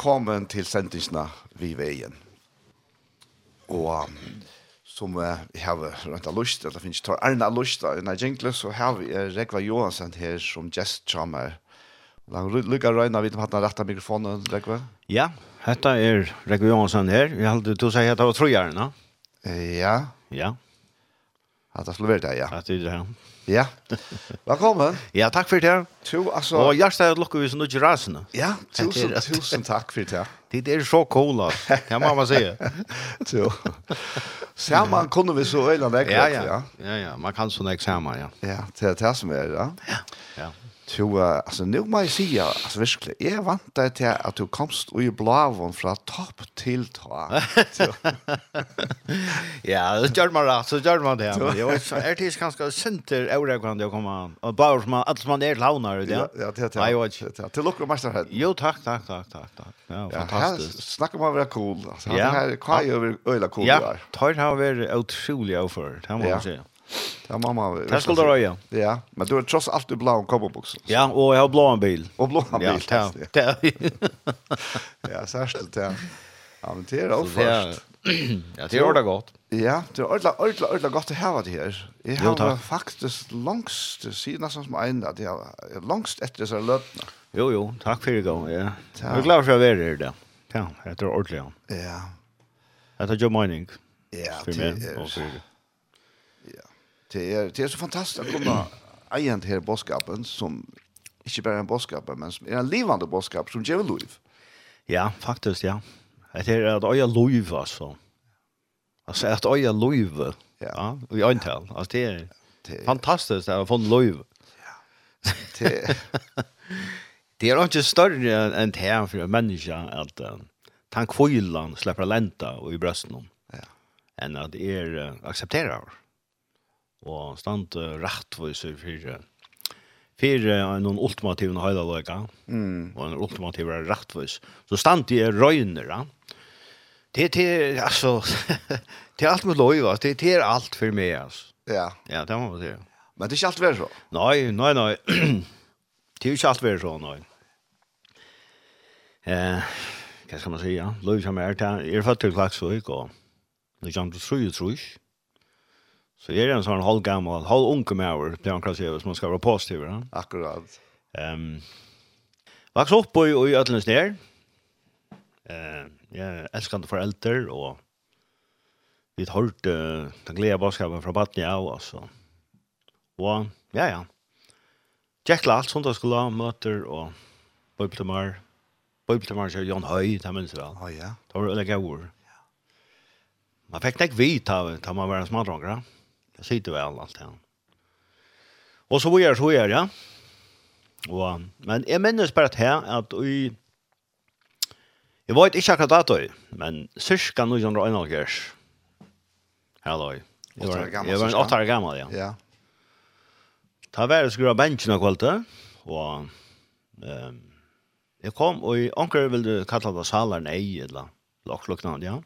velkommen til sendingsna vi veien. Og som uh, jeg har rønt av lust, eller finnes tar Arne av lyst av denne jenglet, så har vi uh, Rekva Johansen her som gestkjammer. kommer. røyne, vet du om han har rett av mikrofonen, Rekva? Ja, dette er Rekva Johansson her. Jeg hadde til å si at det var trojerne. Ja. Ja. At det skulle være det, ja. At det er det, ja. Ja. Velkommen. Ja, takk for det. Jo, altså. Og hjertet er lukket vi som ikke rasene. Ja, tusen, tusen takk for det. Det er så cool, altså. Det må man si. Jo. Sammen kunne vi så øyne vekk. Ja, ja. Ja, ja. Man kan sånne eksamen, ja. Ja, det er det som er, ja. Ja. ja uh, altså, nu må jeg si, altså, virkelig, jeg vant deg til at du komst ui blavon fra topp til ta. ja, det gjør man rett, så gjør man det. Jeg vet så är det ganska center å komme an. Og bare som man alt som man er launar det. Ja, ja, det er det. Jag vet. Till lucka mästare. Jo, takk, takk, takk, takk, takk. Ja, fantastiskt. Snacka om att være cool. Altså, ja. det her, hva er jo øyla cool där. Ja, tar har vært utrolig över. Det måste jag säga. Ja, mamma. Det skulle du ja. Ja, men du är trots allt du blå en. Ja, och jag har blå en bil. Och blå en bil. Ja, ja. ja, särskilt ja. Ja, men det är då först. Ja, det är det gott. Ja, det är ordla ordla ordla gott att ha det här. Jag har faktiskt längst sidan som en där. jag långst efter så lötna. Jo, jo, tack för det då. Ja. Jag är glad för att vara här där. Ja, det är ordligt. Ja. Det är ju mining. Ja, det är det är det är så fantastiskt att komma igen till boskapen som inte bara en boskap men som är en levande boskap som gjør liv. Ja, faktiskt ja. Det är at øye liv altså. Altså, at øye liv. Ja, vi antar. Altså, det är fantastiskt att få liv. Ja. Det Det er inte større enn det här för en människa att han kvillan slipper lenta och i brøsten om. Ja. Enn at det är accepterar og stand rettvis for för en någon ultimativ hela lika. Mm. og en ultimativ är rättvis. Så stand de är röjner. Ja? Det är altså, det er alt med lov, det är det är allt för mig alltså. Ja. Ja, det må man si. Men det er ikke alt vært så. Nei, nei, nei. det är ikke alt vært så, nei. Eh, hva skal man si, ja? Lov som är där, är fattig klaxvik och det är ju inte så tru, tru. Så är det en sån halv gammal, halv unge med över det han kallar som man ska vara positiv, Ja? Akkurat. Ehm um, Vaks upp i i Ötlens där. Eh, jag älskar inte föräldrar och vi har hört uh, den glädje baskapen från Batnia och alltså. Och ja ja. Jack sånt som skulle möter och Bibelmar. Bibelmar så Jan Höj det minns väl. Ja ja. Då var det lägga ord. Man fick inte vita, tar man var en smadrongare. Ja. Det sitter vel alt det. Og så var jeg, så er, ja. Og, men jeg minnes bare til at vi... Jeg vet ikke akkurat det, men cirka 1991. Hallå. Jeg var, jeg var en åtte år gammel, ja. Ja. Ta vær og skru av benchen og kvalte, og um, jeg kom, og i anker vil du kalla det salar nei, eller laksloknad, ja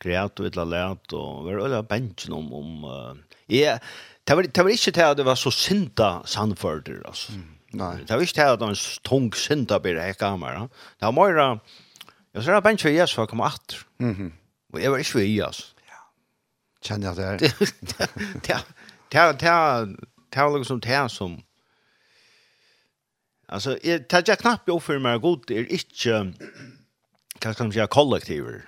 grät och illa lärt och var alla benchen om om uh, ja det var det var inte det det var så synda Sanford alltså nej det var inte det att en tung synda blir det kamera det var mer jag ser bench för yes för komma åt mhm. Och jag var inte för yes ja. Känner jag det det det det det var liksom det som alltså det jag knappt jag för mig god är inte kan man säga kollektiver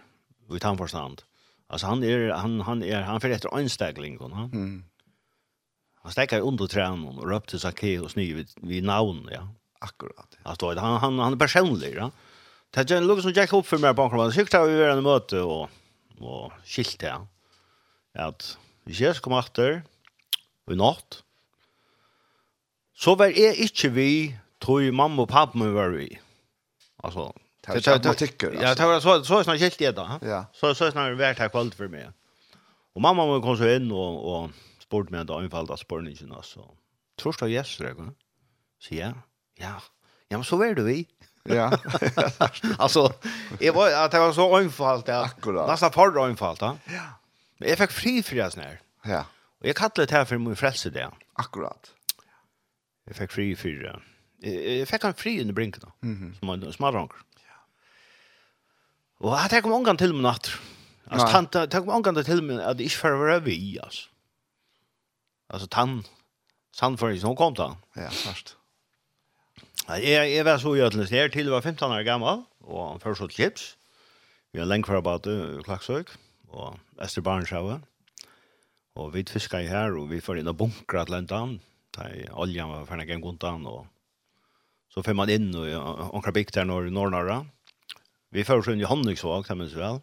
i tandforstand. Alltså han är han han är han för efter anstegling han. Mm. Han stäcker under trän och rör upp till Zacchaeus sny vid, vid namn, ja. Akkurat. Alltså han han han är personlig, ja. Det är Lucas och Jack upp för mig bakom. Det sjukta vi var en möte och och skilt ja. Att vi ses kom åter i natt. Så var är inte vi tog mamma och pappa var vi. Alltså Det är tycker. Ja, det var så så snart helt det då. Ja. Så så snart värt här kvalt för mig. Och mamma var kom så in och och sport med då infallda sporningen alltså. Tror du yes det går? Så ja. Ja. Ja, men så var du vi. Ja. alltså, jag var att det var så infallt där. Akkurat. Nästan för infallt, ja. Men jag fick fri för det snär. Ja. Och jag kallade det här för min frälse det. Akkurat. Jag fick fri för det. Jag fick en fri under brinken då. Mm -hmm. Som en smarranker. Og jeg tenker mange til min natt. Altså, jeg tenker mange til min at det ikke får være vi, altså. Altså, tann, sannføringen, hun kom da. Ja, først. Jeg, jeg var så i Øtlands nær til jeg var 15 år gammel, og han først åt klips. Vi har lengt for fra bate, Klaksøk, og Ester Barnsjøve. Og vi fiska i her, og vi får inn og bunkra til en dan, er oljen var ferdig en god og så får man inn og omkring bygd her når norrnara. Nord Vi får sjøn i Honningsvåg, det minns vel.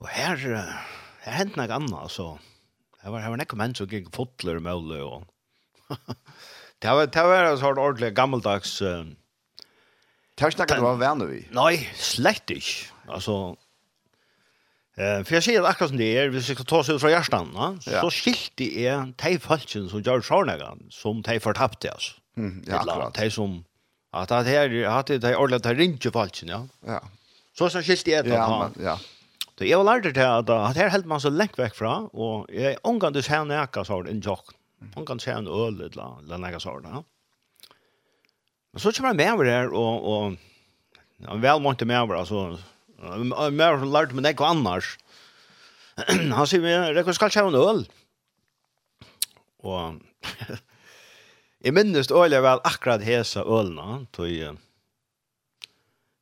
Og her, her hentet noe annet, så. Her var, her var nekko menn som gikk fotler og mølle og... det var, det var en sånn ordentlig gammeldags... Uh, det var ikke du var venn vi? Nei, slett ikke. Altså, eh, for jeg ser akkurat som det er, hvis jeg skal ta seg ut fra hjärtan, ja. så skilte jeg de falskene som gjør sånne, som de fortapte, oss. Mm, ja, akkurat. De som Att det här har det där ordentligt här ringt ju ja. Ja. Så så skilt det Ja, ja. Så jag lärde det att att här helt man så länge väck från och jag omgång du ser näka så en jock. Hon kan se en öl eller eller näka så där. Men så kommer med över där och och han väl måste med över alltså mer lärde mig något annars. Han säger, "Jag ska skall se en öl." Och Jeg minnes øyelig vel akkurat hesa ølna, tog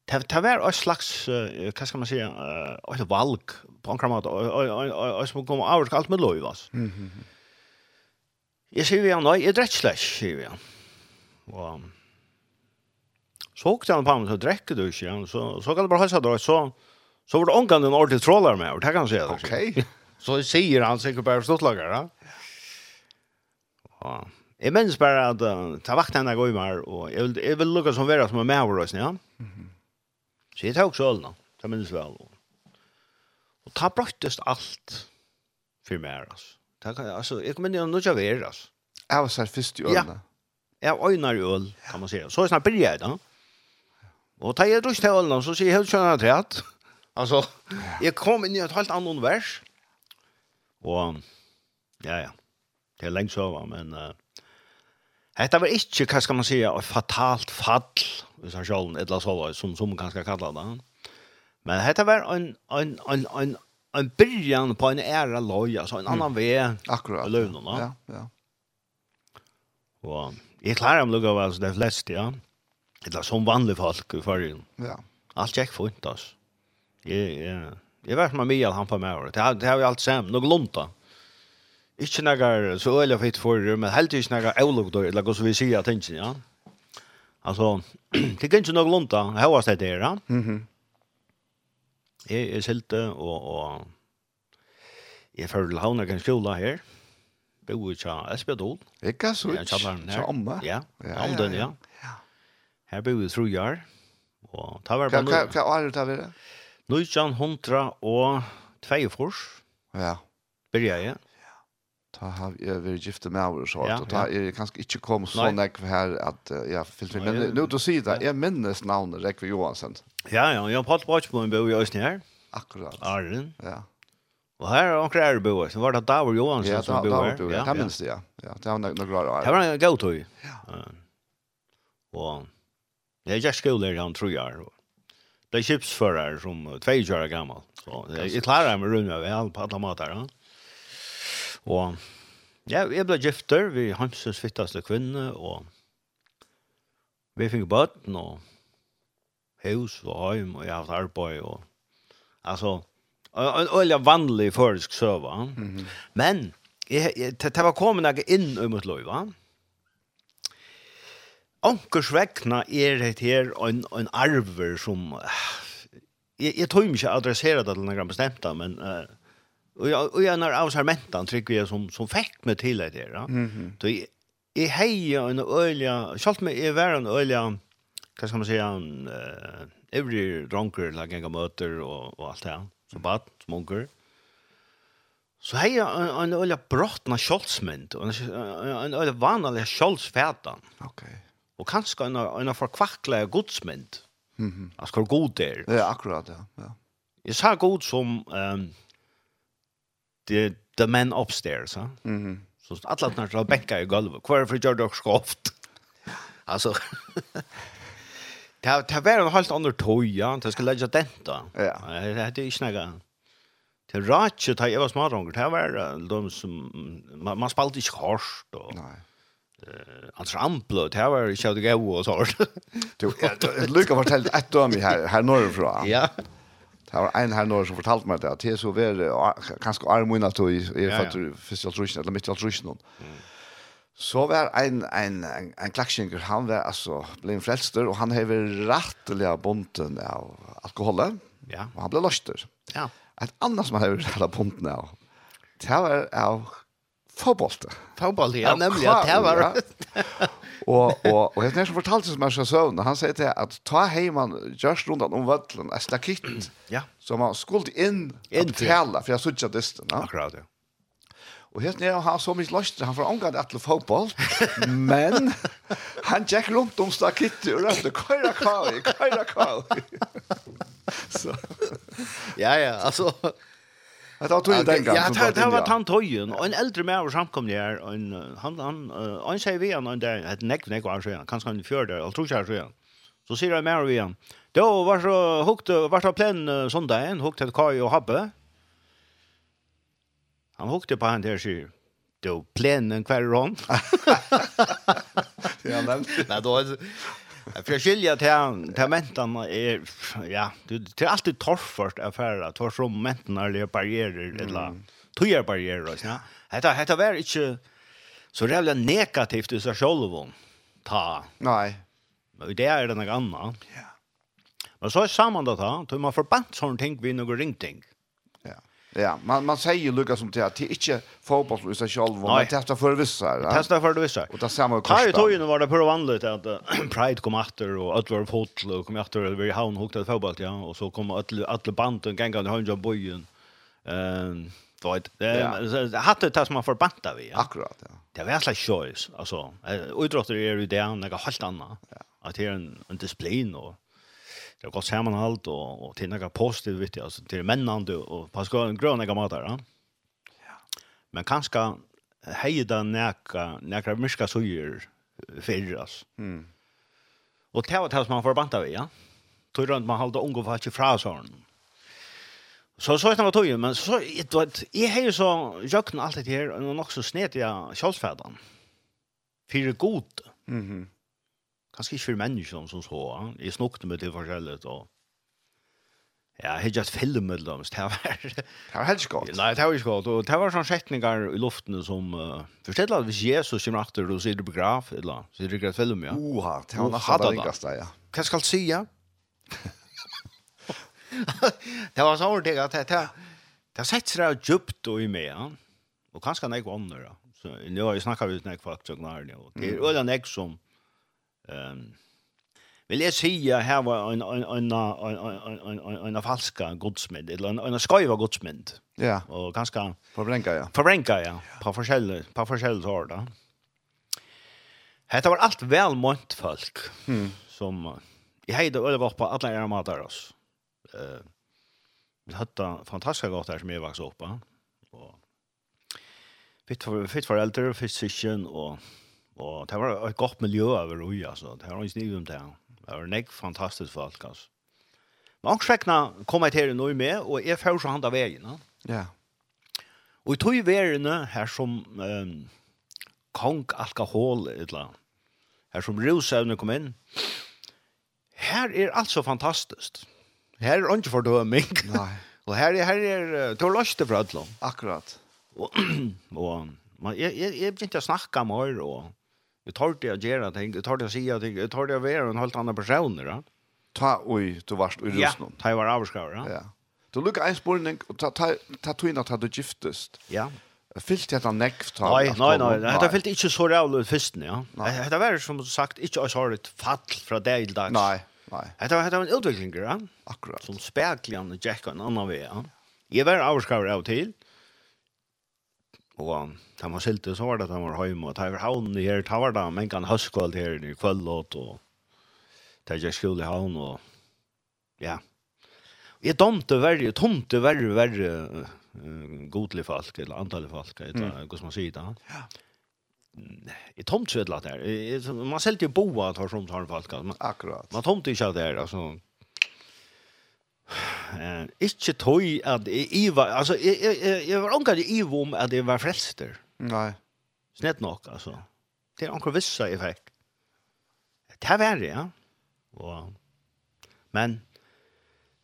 Det det var ett slags uh, hva skal man si, uh, et valg på en kramat og som kom av alt med lov alltså. Mhm. Jag ser ju jeg drekk dräck sier vi han. Og, så åkte han på mig så dräckte du ju så så kan du bare hälsa då så så var det onkan en ordentlig trålar med og det kan han si. Okej. Så sier han sikkert bare stortlager, lagar, va? Ja. Jeg minns bare at uh, ta vakt henne gå i meg, og jeg vil, jeg vil lukka som vera som er med over oss, ja. Mm -hmm. Så jeg tar også ølna, ta minns vel. Og, og ta brøttest alt for meg, altså. Ta, altså, jeg kom inn i noe av er, altså. Jeg var sær først i ølna. Ja, jeg øynar i øl, kan man säga. Så jeg snart bryr jeg da. Og ta jeg drust til ølna, så sier jeg helt skjønner jeg at Altså, jeg kom inn i et helt annet univers. Og, ja, ja. Det er lenge så, men... Uh, Hetta var ikkje, hva skal man säga, et fatalt fall, hvis han sjålen, et eller annet som, som man kan kalla det. Men hetta var en, en, en, en, en byrjan på en æra loj, altså en annan mm. vei. Akkurat. Løvnen, ja, ja. Og jeg klarer om lukka var det fleste, ja. Et eller som vanlig folk i fargen. Ja. Alt gikk fint, altså. Jeg, jeg, jeg var som en mye han på meg. Det har det har vi alt sammen, noe lunta. da. Ikke noe så øyelig fitt for, men helt ikke noe øyelig dør, eller som vi sier at ikke, ja. Altså, det kan ikke noe lunt da, høyest det der, ja. Mm. Jeg er silte, og, og jeg føler til havner kan skjula her. Bo i tja Esbjadol. Ikke så ikke, tja Amma. Ja, Amden, ja. Her bo i Trojar, og ta var på nå. Hva er det ta var det? Nøytjan hundra og tveifors. Ja. Byrja jeg ta har jag varit gifta med och så att ta är kanske inte kom så näck här att jag fyllt men nu då säger det är minnes namn Rekve Johansson. Ja ja, jag har pratat på en bo i Ösnär. här. Akkurat. Arlen. Ja. Och här har onkel Erbo så var det Davor Johansson som bo här. Ja, det minns jag. Ja, det var några år. Det var en god tur. Ja. Och det är jag skulle han tror jag. Det är chipsförare som två år gammal. Så jag klarar mig runt med väl på alla matar. Ja. Og ja, jeg ble gifter, vi hamsens fittaste kvinne, og vi fikk bøtten, og hus og heim, og jeg har hatt arbeid, og altså, en øyelig vanlig førisk søva. Mm -hmm. Men, jeg, jeg, det var kommet noe inn i mitt liv, va? Ankers vekna er det her en, en arver som, jeg, jeg tror ikke adressere det til noen bestemt, men uh, Og jeg och när av Sarmentan trykker jeg, som som fick mig till det där. Mhm. Då är heier en olja, skalt mig är värre en olja. Vad ska man säga en uh, every drunker like en møter och och allt det som Så som smunker. Så hej en olja brottna kjoldsmynd, och en øyelig vanlig kjoldsfætan. Okej. Okay. Och kanske en en förkvackla godsmynd. Mhm. Mm hvor god där. Ja, akkurat ja. Ja. Jeg sa god som ehm um, the, the men upstairs. Huh? Mm -hmm. Så alla när jag bänka i golvet. Kvar för jag dock skoft. Alltså. Det det var en helt annan toja, det skulle lägga denta. Ja. Det hade ju snäga. Det ratchet ta jag var smart gånger. Det var de som man, man spalt inte harst og. Nej. Eh, alltså amplo, det var ju så det går och så. Du, Luca fortällde ett om her, her norrifrån. Ja. Det var en her nå som fortalte meg det, at det er så veldig, kanskje armen at jeg er fattig først i altruisen, eller midt i altruisen. Så var en, en, en, en klakskinger, han var altså, ble en frelster, og han hever rettelig av bonden av alkoholet, ja. og han ble løster. Ja. Et annet som han hever rettelig av bonden av, det var av Fotboll. Fotboll, ja, nämligen att det var... og, og, og jeg nærmest fortalte som jeg skal søvne, han sier til at ta heimann just rundt om vøtlen, en slakitt, ja. så man skulle inn og tale, for jeg att dysten. Ja. Akkurat, ja. Og helt nere, han så mye løst, han får omgang etter fotboll, men han gikk rundt om stakittet og røpte, køyra kvar, køyra kvar. så. Ja, ja, alltså Det var tog den gang. Ja, det var han tojen och en eldre med och samkom där en han han han säger vi han där ett nekk, näck var han, kanskje han fjør fjärde og tror jag så ja. Så sier han med mer igen. Då var så hukt var så plan söndagen hukt et kaj og habbe. Han hukte på han där sig. Då planen kvar rån. Ja, men. Nej, då för skilja till till mentan är ja, du det är alltid torfort affärer, torf som mentan är barriärer eller tøyar barriärer ja. Detta detta var inte så rævla negativt i sig själv Ta. Nei. Men det är det något annat. Ja. Men så är samman det da, då man förbant sånne ting vi några ringting. Ja, man man säger ju Lucas som till att det är inte fotboll i sig själv men testa för vissa. Ja? Testa för vissa. Och det samma kostar. Ja, tog ju nu var det på vanligt att Pride kom efter och att var fotboll och kom efter över i havn hukta fotboll ja och så kom att alla banden gänga den hundra bojen. Ehm då vet det hade det som man förbanta vi. Akkurat ja. Det var slags choice alltså. Utrotter är ju det något helt annat. Att det är en display och det har gått sammanhållt och, och till några positivt vet jag, alltså till männande och på ska en grön några matar. Ja? ja. Men kanske hejda näka näka myska sojur förras. Mm. Och det var det som man förbantar vi, ja. Tror runt man håller ungefär inte i sån. Så så snackar tog men så det var jag har ju så jökna allt det här och nog så snet jag självfärdan. Fyra god. Mhm. Mm kanskje ikke for mennesker som så. ja. Jeg snakket med det forskjellig, og Ja, jeg har ikke film med dem, det var... Det var helst godt. Nei, det var ikke godt, og det var sånne setninger i luften som... Uh, forstår at hvis Jesus kommer etter og sier du på eller annet, sier det ikke et film, ja. Oha, det var nesten det ringeste, ja. Hva skal du si, ja? det var sånn ting at det... Det har sett seg djupt og i meg, ja. Og kanskje han ikke ånder, ja. Så nå har jeg snakket ut nek for at jeg og det er øyne nek som Ehm Vill jag säga här var en en en en en en falska godsmynd eller en en skojva godsmynd. Ja. Och ganska förvränka ja. Förvränka ja. På förskäll på förskäll så då. Hetta var allt väl mont folk. Mm. Som jag hejde över var på alla era matar oss. Eh Vi hade fantastiska gott här som jag växte upp. Och fitt för fitt föräldrar, fysikern och Og det var et godt miljø over ui, altså. Det var ikke om det. Det var nek fantastisk folk, altså. Men også kom jeg til noe med, og jeg får så hand av veien. Ja. Og i tog verene her som um, kong alkohol, eller her som rusevne kom inn, her er alt så fantastisk. Her er ikke fordøming. Nei. og her, her er, du har løst det fra Akkurat. Og, og man, jeg, jeg, jeg begynte å snakke med og Vi tar det att göra ting, vi tar det att säga ting, vi tar det att vara en helt annan person, Ja? Ta oj, du varst i Ryssland. Ja, ta var avskar, Ja? Ja. Du lukar en spurning, ta ta ta tvinna ta du giftest. Ja. Fyllt det han nekv ta. Nei, nei, nei, det har fyllt ikke så rævlig først, ja. Det har som sagt ikke så rævlig fall fra dag til dag. Nei, nei. Det har vært en utvikling, ja. Akkurat. Som spekler han og Jack en annan vei, ja. Jeg var avskar av til, ja Og da man skilte så var det at han var hjemme, og da var havnen i her, da var det men kan høstkvall her i kvöllåt, og da var jeg skjul i havn, og ja. Jeg domte verre, tomte verre, verre uh, godlig folk, eller antallig folk, eller mm. hva som man sier da. Ja. Jeg tomte så et eller annet her. Man selte jo boa at har sånt har folk. Akkurat. Man tomte ikke av det her, altså. Eh, ikke tøy at jeg jeg var, altså, jeg, jeg, jeg var omgått i om at jeg var frelster. Nei. Snett nok, altså. Det er omgått vissa jeg fikk. Det er verre, ja. Og, men,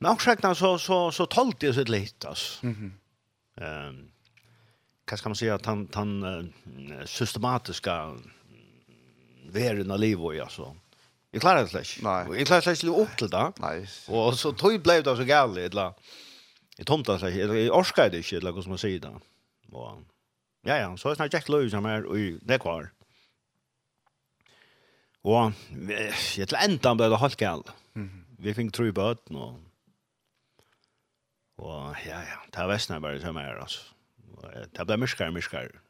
men omgått så, så, så tolte jeg sitt litt, altså. Mm -hmm. um, hva skal man si, at han, han uh, systematiska verden av livet, altså. Mm Jeg klarer det slash. Och jag klarar slash lite opp til det. Nei. Og så tog blev det så galet eller i tomta slash eller jeg orska det inte eller som man sier det. Og ja ja, så er det snart Jack Lewis som er i det kvar. Och jeg til enda ble det halvt galet. Vi fikk tro i bøten, og Og ja ja, det er västnar bare som är alltså. Det blev myskar myskar.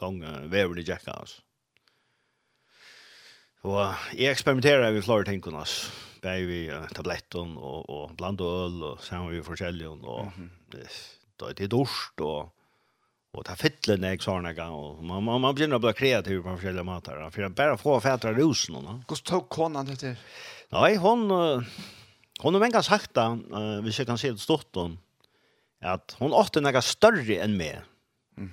vever vävlig jacka altså. Og jeg eksperimenterer med flere ting, altså. Bare vi uh, tabletten og, og bland øl, og sammen vi forskjellige, og mm -hmm. det er dorst, og och ta fytlen jeg sa gang, og man man man börjar bli kreativ på olika måter, för jeg bara få fætre rosen då. Hvordan tog konan det til? Nej, hon hon har ganska sagt att vi jeg kan si det stort hon att hon åt några större än mig. Mm.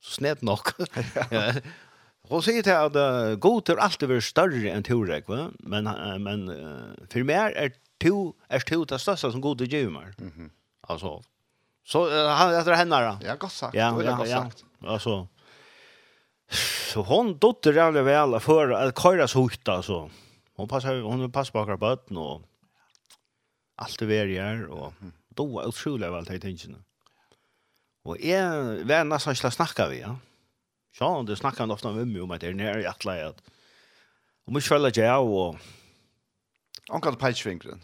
Så snett nog. Hon säger till att Goter alltid är större än Torek, va? Men, men för mig är to är to det största som Goter gymmar. Mm -hmm. Alltså, så han heter henne då? Ja, gott sagt. Ja, ja, gott sagt. Alltså, så hon dotter jävla väl för att köra så hot alltså. Hon passar hon passar bakar bötten och allt det verjar och då är otroligt väl det tingen. Och är vem nästan ska snacka vi, ja. Mm Så det snackar han ofta med mig om att det är nere i atla att om vi skulle jag och Onkel Pejsvinkren.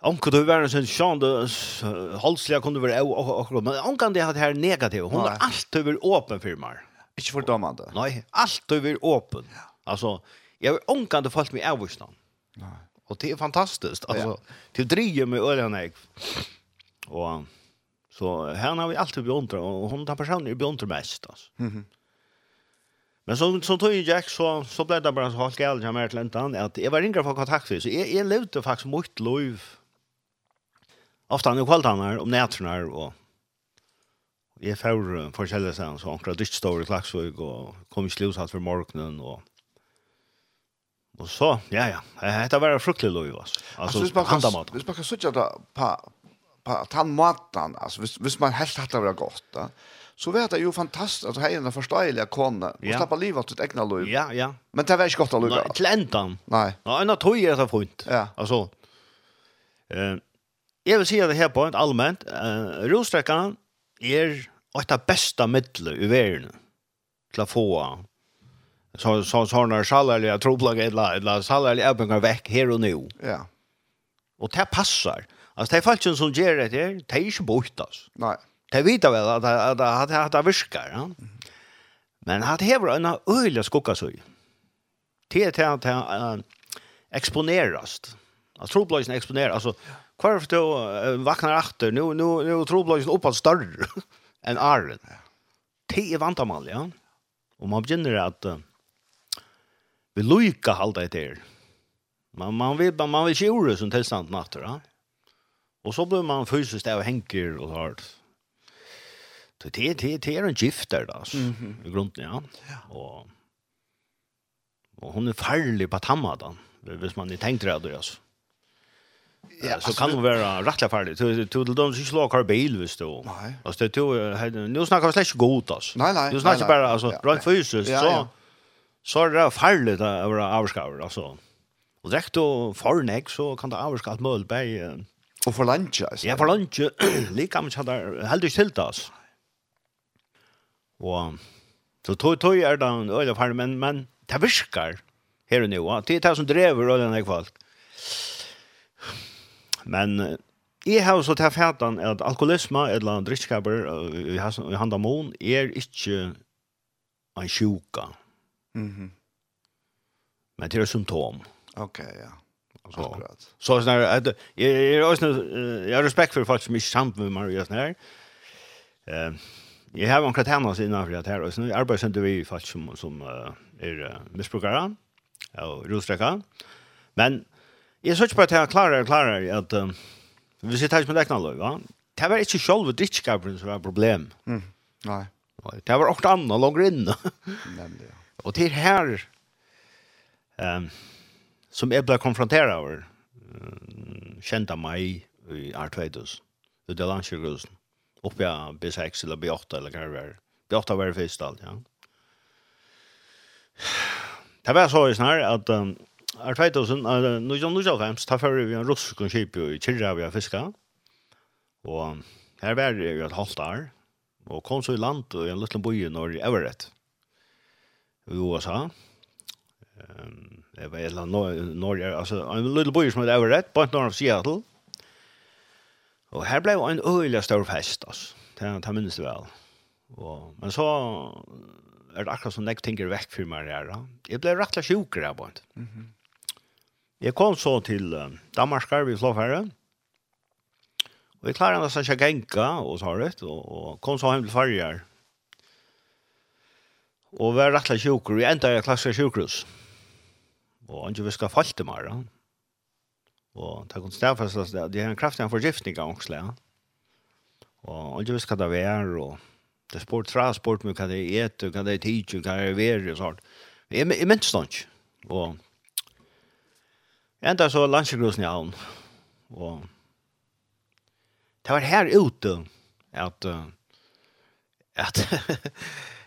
Onkel du var en sånn Sean det halsliga kunde vara och men onkel det hade här negativ. Hon har alltid över öppen för mig. Inte fördomande. Nej, alltid över öppen. Alltså jag onkel det falt mig avvistan. Nej. Och det är fantastiskt alltså till dreje med ölen Och så här har vi alltid beundrat och hon tar personer beundrar mest alltså. Mhm. Men så så tog Jack så så blev det bara så halt gäll jag mer till att jag var ringar för kontakt så jag jag levde faktiskt mycket liv. Ofta när jag han om nätterna och jag får forskjellige sen så ankra dyrt stor i Klaksvøk og kom i slutsatt för morgonen och Och så, ja ja, Det var fruktelig lov altså, altså hvis man kan, hvis man kan sitte på, på, på den maten, altså hvis, hvis man helt hatt det var godt da, så vet jag ju fantastiskt att hejarna förstår jag kone, och ja. tappa livet åt egna liv. Ja, ja. Men det var ikke godt att lycka. Nej, till ändan. Nej. Ja, en av tog är det fint. Ja. Altså, Eh, jag vill at det här på ett allmänt. Eh, Rosträckan är et av bästa medlet i verden til å få så så så när salärliga troplaga eller eller är öppningar veck här och nu. Ja. Och det passar. Alltså det är fallet som ger det här, det är inte bortas. Nej. Det vita väl att att att att det viskar, ja. Men att hever en öliga skugga så. Det till att exponeras. Att troblösen exponeras alltså kvar för då vaknar efter nu nu nu troblösen uppåt större än arren. Det är vantamal, ja. Och man begynner att vi lojka halda det där. Man, man vill man, man vill tjura som tillstånd natter. Ja? Och så blir man fysiskt av henker och så här det, det, det är en gifter då, så, mm -hmm. i grunden, ja. ja. Och, och hon är farlig på tammadan, hvis man inte tänkte det, då, alltså. Ja, så kan det vara rättliga farligt. Du du de som slår kar bil visst då. Nej. Alltså du nu snackar vi släck god alltså. Nej nej. Du snackar bara alltså rent fysiskt så så är det farligt att vara avskaver, alltså. Och direkt då förnäck så kan det avskat mål på och för lunch alltså. Ja, för lunch lika mycket hade helt stilt alltså. Og så tog, tog er det en øyne for men, men det virker her og nå. Det er det som drever øyne i folk. Men jeg har så til fætan at alkoholisme eller drittskaper i handamon er ikke en sjuka. Mm -hmm. Men det er symptom. Ok, ja. Så, så sånn her, at, jeg, jeg, jeg, jeg har respekt for folk som ikke sammen med meg og sånn her. Uh, Jeg har en katerna sen när jag här och sen arbeider sen vi faktiskt som som uh, är misbrukere og rostrekker. Men jeg synes ikke bare jag söker på og jag at uh, hvis jeg tar ikke med läkna då va. Det var ikke selv drittskaperen som var problem. Mm. Nej. Det var också annat längre in. Nämligen. Og til her, um, som jag blev konfronterad av kända mig i Artvedus, i Delandsjögrusen oppe av B6 eller B8 eller hva det var. B8 var det første alt, ja. Det var så i snar at um, er 2000, uh, 1995, ta fører vi en russisk skip i Kirra vi har fiska. Og her var det jo et halvt år. Og kom så i land og i en liten boi i Norge, Everett. I USA. Um, jeg vet ikke, Norge, altså en liten by som heter Everett, på en norr av Seattle. Og her ble en øyelig stor fest, altså. Det, det minnes det vel. Og, men så er det akkurat som jeg tenker vekk for meg her. Da. Jeg ble rett og slett sjukere på en. Mm -hmm. Jeg kom så til uh, Danmark, vi flå færre. Og jeg klarer nesten ikke genka, og så det og, og kom så hjem til farger. Og var rett og slett sjukere. Jeg endte i klassisk sjukerhus. Og han ikke visker falt til meg, da. Og det kunne stedfestes det. Det er en kraftig forgiftning av ångsle. ja. Og ikke visst hva det er, og det er sport fra sport, men hva det er et, hva det er tid, hva det er veri, og sånt. Jeg, jeg minns det ikke. Og enda så landsjegrusen i havn. Og det var her ute at at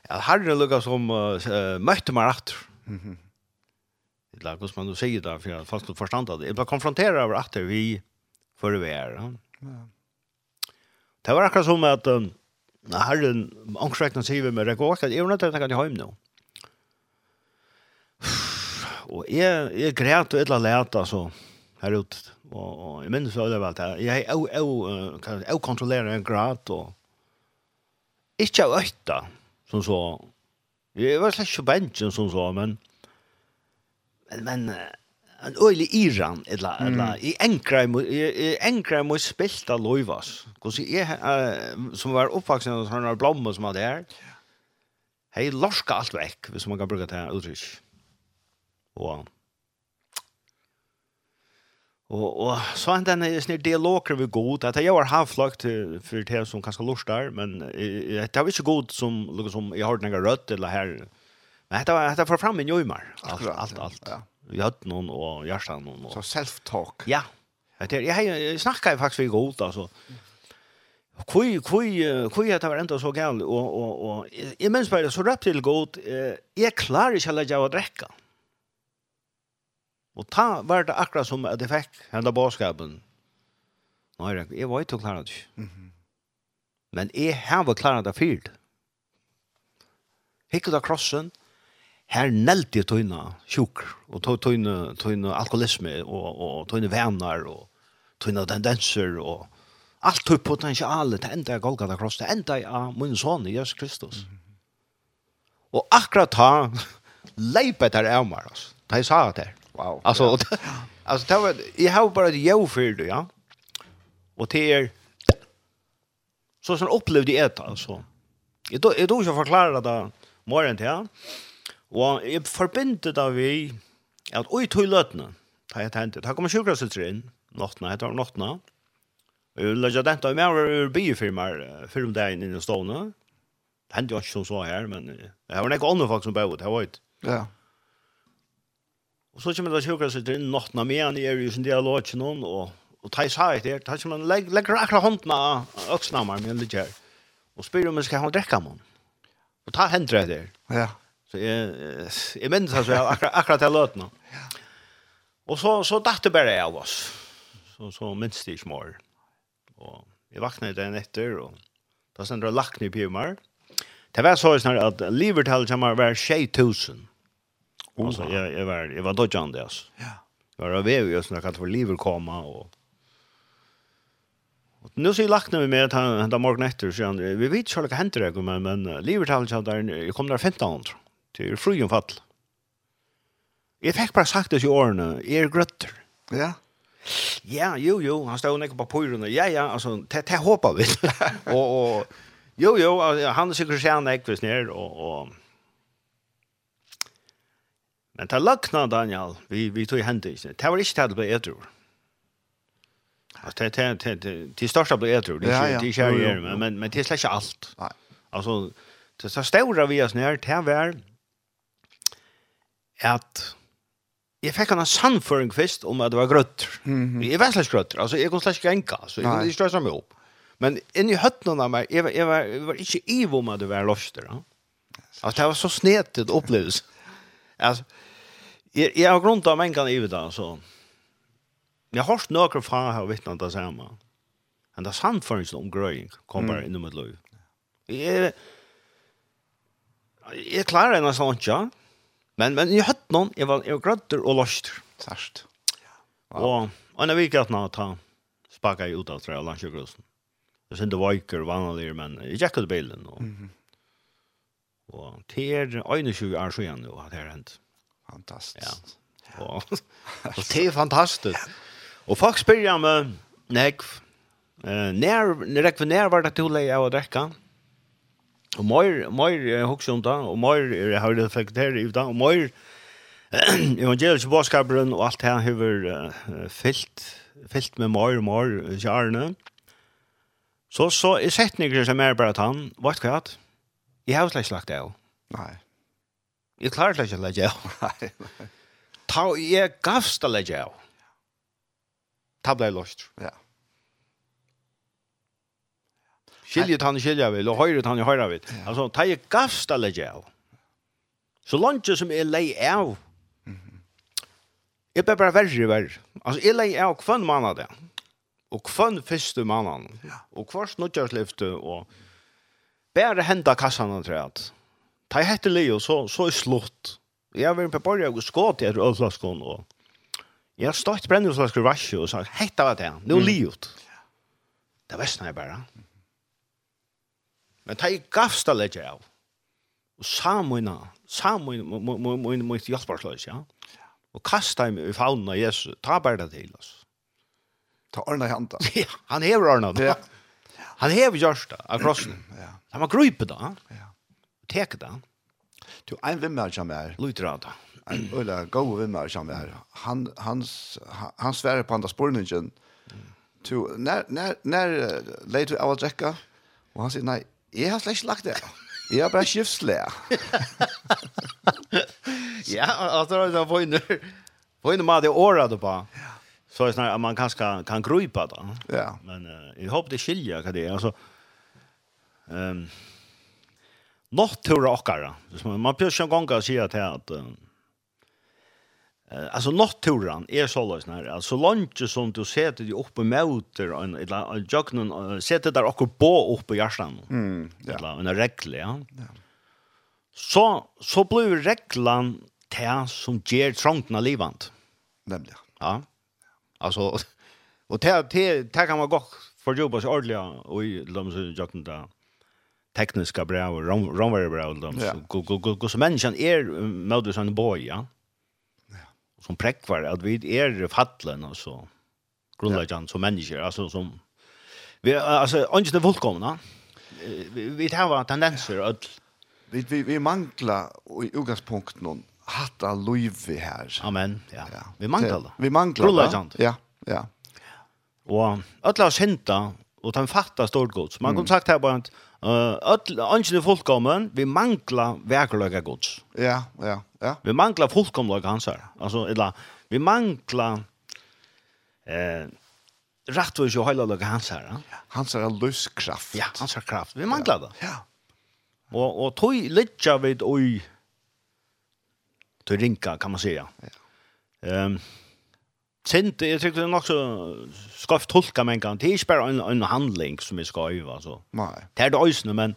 at herre lukka som uh, møtte meg rett. Mhm eller hur man nu säger for för fast du förstår det. Jeg ble konfronteret over att vi för vi är. Ja. Det var akkurat som at um, herren angstrekkene sier vi med det går att jag undrar att jag kan hem nu. jeg jag jag grät och illa lät altså, her ute och, och jeg minns väl allt här. Jag jag kan jag kontrollerer en grad och inte øyta, som så. Jeg var slett ikke bensjen, som så men men men en øyli Iran eller, ella i enkra i enkra mo spelta loivas. Kus i som var oppvaksen hos sånne blommor som hadde her. Hei lorska alt vekk, hvis man kan bruka det her uttrykk. Og Og, og så er den er sånn dialoger vi god, at jeg har havflagt for det som kanskje lort der, men det er ikke god som, liksom, jeg har den rødt, eller her, Men hetta var detta fram i jøymar. Alt alt alt. Ja. Vi hade noen og Jarstan noen. Og... Så self talk. Ja. Det jag jag snackar faktiskt vi god alltså. Kui kui kui att var ändå så gäll och och och i mens bare så rapp till god eh är klar i alla jag dricka. Och ta var det akkurat som det fick hända boskapen. Nej, jag var inte klar det. Mhm. Men jeg har klarat det fyrt. Hikket av krossen, her nelti tøyna sjuk og tøyna tøyna alkoholisme og og tøyna vernar og tøyna tendenser og alt tøy potentiale det enda jeg golgat Kross, det enda i min son, Jesus Kristus. Og akkurat ta leipet her av meg, altså. Da jeg sa det her. Wow. Altså, altså det var, jeg har bare et jo det, ja. Og det er, så sånn opplevde jeg det, altså. Jeg tror ikke å forklare det morgen til, ja. Og jeg forbindet av vi at oi tog løtene, da jeg tenkte, da kommer sjukkerhetsutter inn, nottene, etter om nottene, og jeg lødde den til meg over biefirmer, firm der inne i stående, det hendte jo ikke som så her, men det var ikke andre folk som bød, det var ikke. Ja. Og så kommer det sjukkerhetsutter inn, nottene med, han er jo sin dialog til noen, og og ta i sa et her, ta som han legger leg, akkurat hånden av øksnammer min litt her, og spyr om jeg skal ha en drekk av Og ta hendret der. Ja. Så jeg, jeg minnes altså, jeg akkurat akkurat det låt nu. Och så så det bare av oss. Så så minnes det ikke mer. Og jeg vaknet den etter, og da sender jeg lagt ned på meg. Det var så snart at livertallet kommer var 6000. Och så jeg, jeg var jeg var dodgande altså. Ja. Jeg var av väl just när jag för Liverpool komma og Och nu så lagt vi med att han hända morgon efter så han vi vet själva händer det men men Liverpool så där kom där 1500. Det er fruen fall. Jeg fikk bare sagt det i årene, jeg er grøtter. Ja. Ja, jo, jo, han stod ikke på pyrene. Ja, ja, altså, det, det håper vi. og, og, jo, jo, han er sikkert sier han ikke hvis ned, og, og... Men det lakna, Daniel, vi, vi tog hendet ikke. Det var ikke det det ble etter. Altså, det det det det det största blir jag tror det är det är men men men det er slett ikke alt. Nei. Altså, det så stora vi oss ner till var at jeg fikk en sannføring først om at det var grøtt. Mm -hmm. Jeg var slags grøtt, altså jeg kom slags enka, så jeg kunne ikke strøse meg opp. Men inni høttene av meg, jeg var, jeg var, jeg var ikke iv om at det var lovster. Ja? Altså det var så snetet opplevelse. altså, jeg, jeg har grunnt av mengen i det, altså. Jeg har hørt noen fra her vittnet det samme. Men det er sannføringen om grøying kom bare mm. innom mitt liv. Jeg, jeg klarer en av sånt, ja. Men men jag hade någon jag var jag grötter och lost. Särskilt. Ja. Wow. Och en vecka att nå ta sparka ut av trä lunch grusen. Det synte viker vanliga men jag jackade bilen och. Mhm. Och ter 21 år så igen at det har hänt. Fantastiskt. Ja. Och det är fantastiskt. Och folk spyr jag med näck. Eh när när jag var det till att jag och dricka. Og mer, mer er hokse om det, og mer er jeg har reflektert i det, og mer evangeliske bådskaperen og alt det her har uh, fyllt, fyllt med mer og mer kjærene. Så, så er setninger som er bare at han, vet hva jeg har slett slagt det av. Nei. Jeg klarer slett ikke å legge av. Nei. Ta, jeg gavst å legge av. Ta ble lost. Ja. Yeah. Skiljet han skilja vil, og høyret han høyra vil. Altså, ta jeg gavst legge av. Så langt som jeg lei av, jeg ble bare verre verre. Altså, jeg lei av kvann manna det, og kvann fyrste manna, og kvart nødgjørslifte, og bare henda kassan han treat. Ta jeg hette lei, og så, så er slutt. Jeg var på borg, og skåt etter ølflaskon, og jeg har stått brennjøslasker varsje, og sagt, hette var det, nå livet. Det var jeg bare. Mm. Men ta i gafsta legger av. Og samuna, samuna, mun mun hjelparsløs, ja. Og kasta i faunen av Jesus, ta bare det til oss. Ta ordna i handa. Ja, han hever orna. Ja. Han hever gjørsta av krossen. ja. Han var grupe da. Ja. Tek det. Du, ein vimmer som er. Lutrata. En øyla gode vimmer som er. Han, hans, han sverer på andre sporningen. Mm. Tu, när när när du av att dräcka och han sier, nei, Jeg har slett ikke lagt det. Jeg har bare skiftsle. ja, altså, det var inne, var inne med det året du på. Så är snarare att man kanske kan, kan grupa då. Ja. Men uh, jag hoppas det skiljer vad det är. Alltså, um, något tror jag också. Man behöver inte en gång att säga till att uh, Eh alltså natturan är så lås när alltså lunch som du sätter dig uppe motor en eller joggen sätter där och på uppe i hjärtan. Mm. Ja. Eller en regel, ja. Ja. Så så blir reglan det som ger trångna livant. Nämligen. Ja. Alltså och det det det kan man gott för jobba så ordliga och i de så joggen där tekniska bra och romvärde bra och de så gå gå gå så människan är mödus en boy, ja. Mm som präckvar att vi är fallen och så grundläggande ja. som människor alltså som vi alltså inte det välkomna vi vi har tendenser att vi vi, vi manglar i utgångspunkten någon hatta löv här. Amen. Ja. ja. Vi manglar. Det, vi manglar. Grundläggande. Ja. Ja. Och alla oss henta och ta fatta stort gods. Man mm. sagt här bara att eh uh, alla anke folkommen vi manglar verkliga gods. Ja, ja. Ja. Vi manglar fullkomlig hansar. Alltså eller vi manglar eh rätt vad ju hela laga hansar. Ja. Hans är lustkraft. Ja, hansar kraft. Vi manglar det. Ja. Och och toj litja vid oj. til rinka kan man säga. Ja. Ehm um, Sint, jeg tykker det er nok så skaff tolka gang. Det er ikke bare en, en handling som vi skal øve, altså. Nei. Det er det øysene, men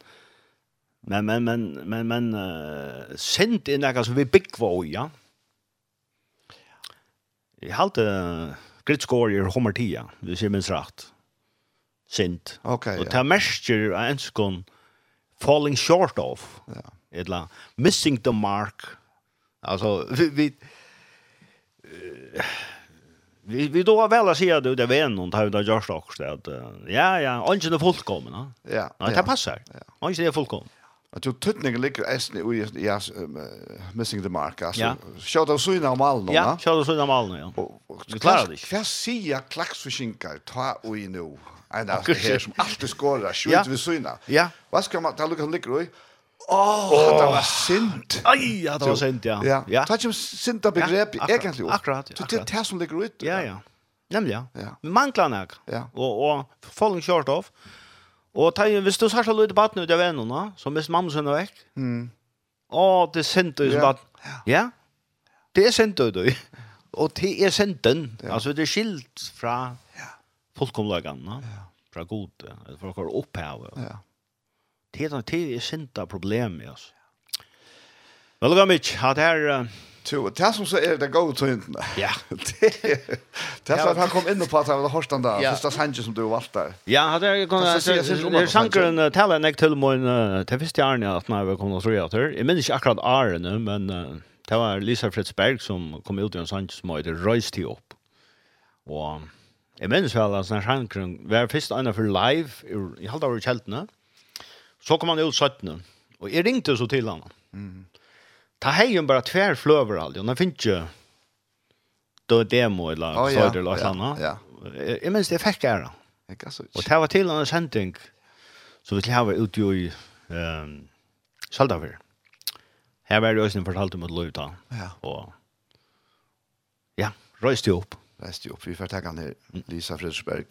Men men men men men uh, sent in där som vi byggva ja. Jag halt uh, grit score i Homer Tia, det ser minst rätt. Sent. Okej. Okay, och ta mäster en skon falling short of. Ja. Eller missing the mark. Alltså vi vi uh, Vi vi då väl att säga det det var någon tar där görs också att ja ja, ungen är fullkommen, va? Ja. Nej, det passar. Ungen är fullkomna att jag tyckte ligger äsna i ja missing the mark alltså shout out så inom all nu ja shout out så inom all nu ja du klarar dig vad säger klaxfishingar ta och i nu en av det här som alltid skårar skjut vi syna ja vad ska man ta lukka lucka ligger i Åh, oh, det var synd. Aj, ja, det var synd, ja. Ja, ja. det var synd av begrep, egentlig. Akkurat, ja. Det er det som ligger ut. Ja, ja. Nämligen, ja. Vi mangler nok. Ja. Og, og falling short off. Mm. Og ta, hvis du sa så lite baden ut av vennene, så mest mamma sen er vekk. Mm. Åh, det er sent ut som. Ja. Det er sent ut, du. Og det er sent den. Ja. Altså, det er skilt fra ja. fullkomlagene, ja. fra god, eller fra hva opphavet. Ja. Det er, det er sent av problemet, altså. Velkommen, at her... Uh, Jo, det som så er det gode tøyntene. Ja. Det er så at han kom in och pratade med Horstan Ja. første Sanchez som du valgte der. Ja, hade kom det Sankren tala jeg til min det visste jag inte att när vi kom och så jag tror. Jeg minns ikke akkurat Arne, men det var Lisa Fritzberg som kom ut i en Sanchez som hade rejst till upp. Och jag minns väl att Sankren var først en for live i halva år i kältna. Så kom han ut 17. Og jeg ringte så til han. Mm ta hejen bara tvär flöver aldrig. Och när finns ju då demo eller oh, ja. eller något annat. Ja. Jag minns det fick jag då. Och det var till en sändning så vi skulle ha ut i ehm Saldaver. Här var det ju fortalt om att luta. Ja. Och ja, röst ju upp. Röst ju upp. Vi får ta kan Lisa Fridsberg.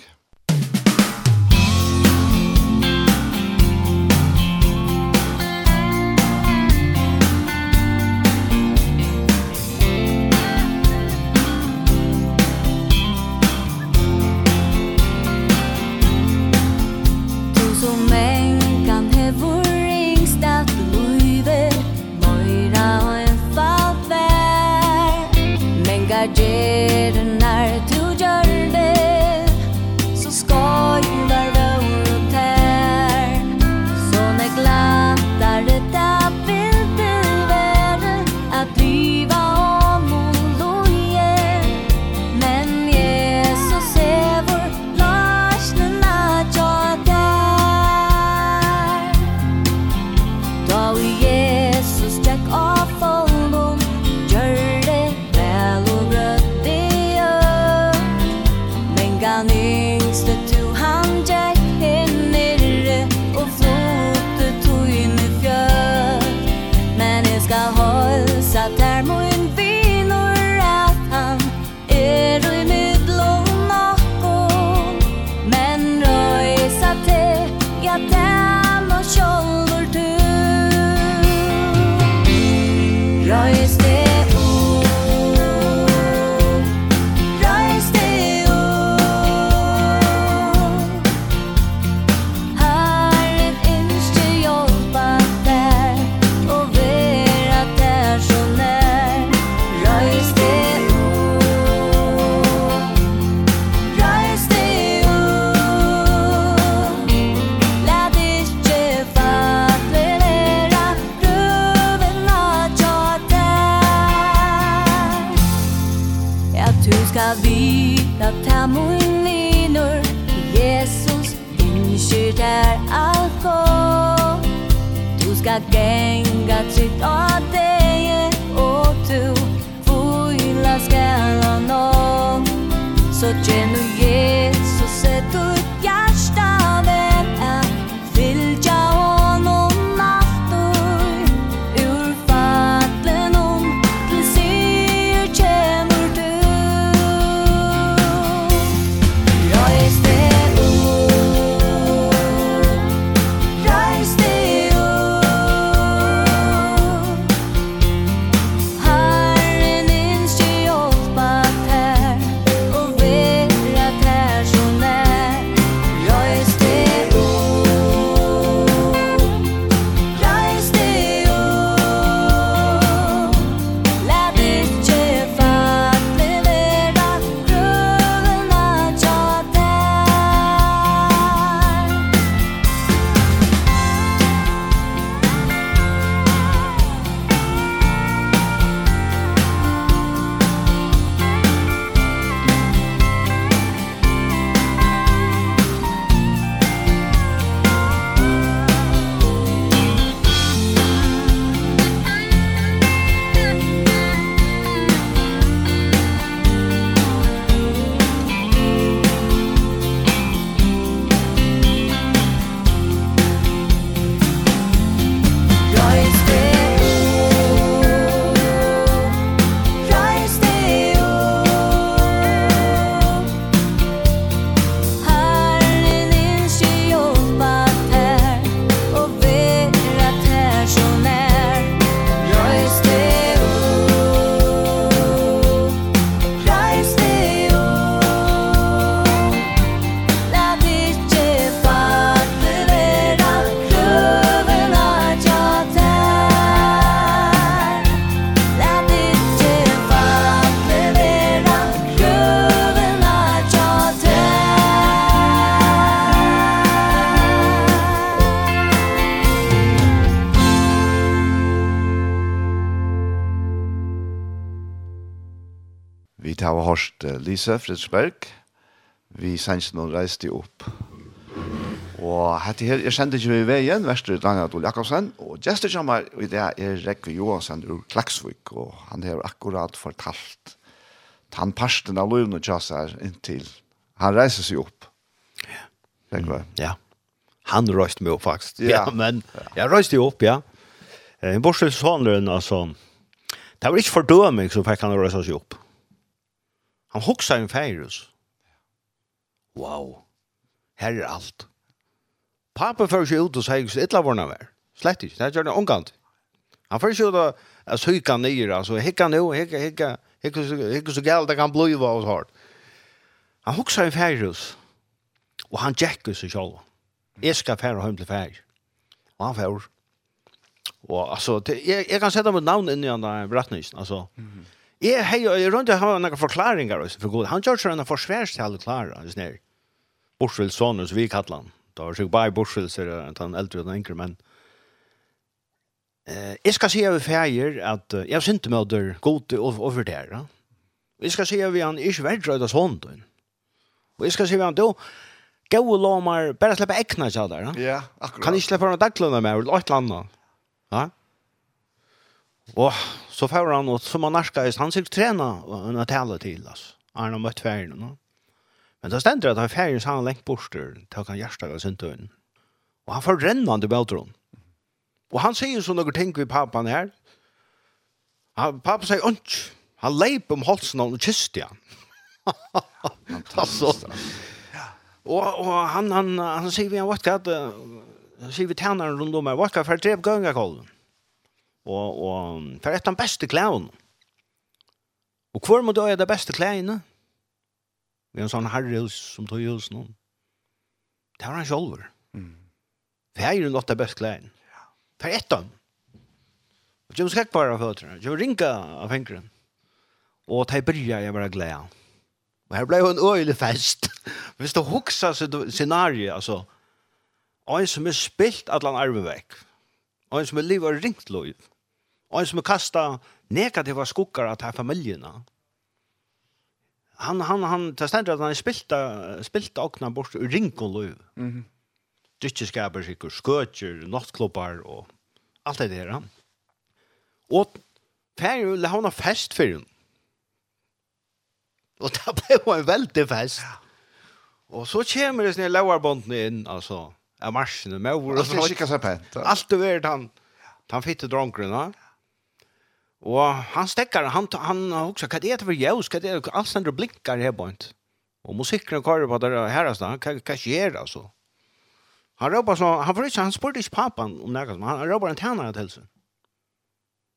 Lisa Fredsberg. Vi sendte noen reiste opp. Og hette her, jeg kjente ikke vi veien, Vester Daniel Adol Jakobsen, og gestet kommer i det er Rekve Johansen ur Klaksvik, og han har akkurat fortalt han parsten av løven og tjasser inntil han reiser seg opp. Ja. Mm, ja. Han røyste meg opp faktisk. Ja, ja men ja. jeg røyste jo opp, ja. Eh, Bortsett sånn altså. Det var ikke fordøming som fikk han å røyse seg opp. Han hoksa en feirus. Wow. Her er alt. Pappa för seg ut og sier ikke illa vorna vær. Slett ikke. Det gör det omgant. Han för seg ut og syka ner. Altså, hikka nu, hikka, hikka, hikka, så, hicka så galt det kan bliva oss hårt. Han hoksa en feirus. Og han jäcker seg själv. Jeg skal färra hjem til färg. Og han färr. Og altså, det, jeg jag kan sette mitt navn inn i han där berättningen. altså. mm. Jeg hei, jeg rundt jeg har noen forklaringer også, for god. Han gjør sånn forsværs til alle klarer, just nere. Borsvild Sonus, vi kallar han. Da var sikkert bare Borsvild, så er det han eldre og yngre, men eh, jeg skal si av feir at jeg har synt med at god over det her. Jeg skal si av han ikke verdrøyda sånden. Og jeg skal si av han, du, gode lomar, bare slipper ekna seg der. Ja, akkurat. Kan ikke slippe noen daglønner med, eller et eller annet. Ja, akkurat Och så får han något som han narskar han sikkert träna en att tala till. Han har møtt ferien, no? Men då stender det att han ferien, så han lengt bort till kan hjärta och syntøyen. och. Han får rännande bältron. Och han säger så några ting ved pappan här. Han pappa säger ont. Han leip om halsen och kysste han. altså, Och och han han han säger vi han vart att säger vi tärnar runt om här vart for jeg drev gånga kollen. Og, og for et av de beste klærne. Og hvor må du ha de beste klærne? Vi har en sånn herrehus som tog hos noen. Det har han selv. Mm. Det er jo nått de beste klærne. For et av dem. Og de skrekk bare av føtterne. føttene. De ringa av fengeren. Og de bryr jeg bare glede. Og her ble jo en øyelig fest. Hvis du hukser scenariet, altså, og en som er spilt at han arver vekk, og en som er livet og ringt lov, Og en som er kastet negativa skukkar av her familjene. Han, han, han, det stender at han spilte, spilte åkna bort ur ringkoløv. Mm -hmm. Dytjeskaper, sikker, skøtjer, nattklubbar og alt det der. Og Færre la hon fest for henne. Og det ble jo en veldig fest. Og så kommer det sånne lauarbåndene inn, altså, av marsjene med ord. Og så kikket seg pent. Alt det han, han fitte dronkerne. Ja Och han stäcker han han också vad det för jag ska det alls ändå blinkar här bort. Och musiken kör på där här så kan kan ske alltså. Han ropar så han får inte han spurte inte pappan om något men han ropar en tjänare till sig.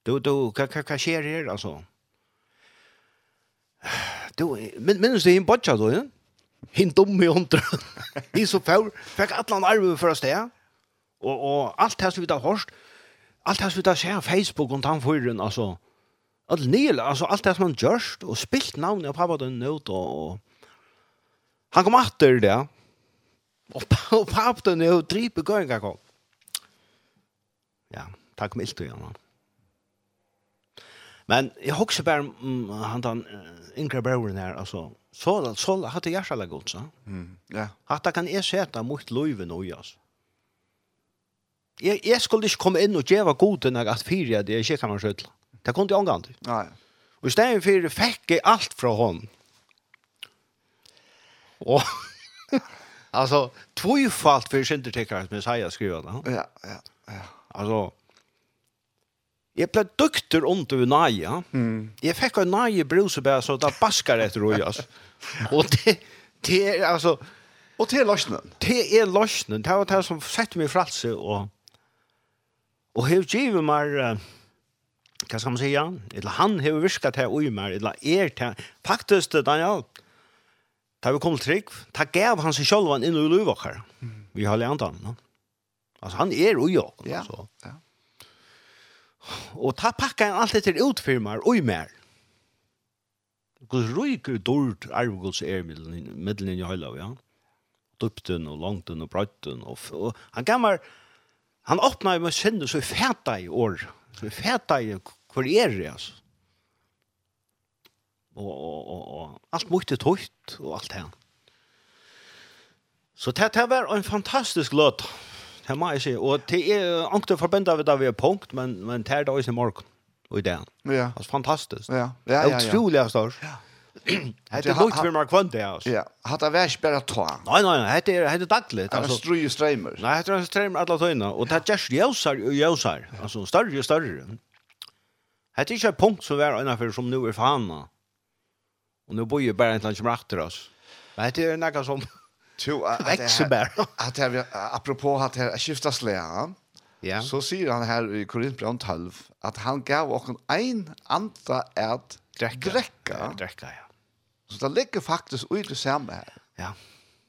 Du du kan kan kan ske här alltså. Du men men det är en botcha då. Ja? Hin dum i hundra. Det så fär. Fick alla arven för oss där. Och och allt här som vi har hørt, allt det som vi tar på Facebook och han förrän alltså all Neil alltså allt det som han görst och spilt namn av pappa den nöt och han kom åter det och och pappa den nöt dripe gånga kom. Ja, tack ilt du Jan. Men jag hugger bara mm, han den Inkra Brown här alltså så så hade jag själva gott så. Mm. Ja. Att kan är sätta mot Löven och jas jeg, jeg skulle ikke komme inn og gjøre god til at fire det ikke kan man skjøtla. Det kom til omgang til. Nei. Og i stedet for fikk jeg alt fra hånden. Og altså, tvøyfalt for syndertäckare som Jesaja skriver det. Ja, ja, ja. Alltså Jag ble dukter ont över Naja. Mm. Jag fick en Naja brusebär så där baskar å rojas. och det det er alltså och det är lossnen. Det är løsnen. Det var det som sett mig fralse och Og hev givet meg, hva skal man si, Eller han hev virkat her ui meg, eller er til, faktisk, Daniel, da vi kom til trygg, da gav han seg selv inn i løyvakker. Vi har lernt han, no? Altså, han er ui og, ja, altså. Ja. Og ta pakka han alt etter utfirmar, ui mer. Guds ryker dård arvegods er middelen i høyla, ja. Dupten og langten og brøtten. Og, og han gammar, Han åpna med sinne så fæta i år. Så fæta i hvor er det, altså. Og, og, og, og alt mye tøyt og alt det. Så det, det var en fantastisk løt. Det må jeg si. Og det er ikke forbindet ved det vi er punkt, men, men det er det også i morgen og i det. Ja. Altså fantastisk. Ja, ja, ja. ja. Utrolig størst. Ja. Det är lugnt för mig kvant det alltså. Ja, har det värst bara ta. Nej nej nej, det är det dagligt alltså. Det ströjer strömmar. Nej, det är strömmar alla tøyna, och det görs ljusar och ljusar. Alltså större och större. Det är inte en punkt som är ena för som nu är fan. Och nu bor ju bara ett land som rakter oss. Men det är något som to växer bara. Att jag apropå att här skiftas slä. Ja. Så säger han här i Korintbrevet 12 att han gav och en anda att Drekka. Drekka? Drekka, ja. Så det ligger faktisk ut i samme her. Ja,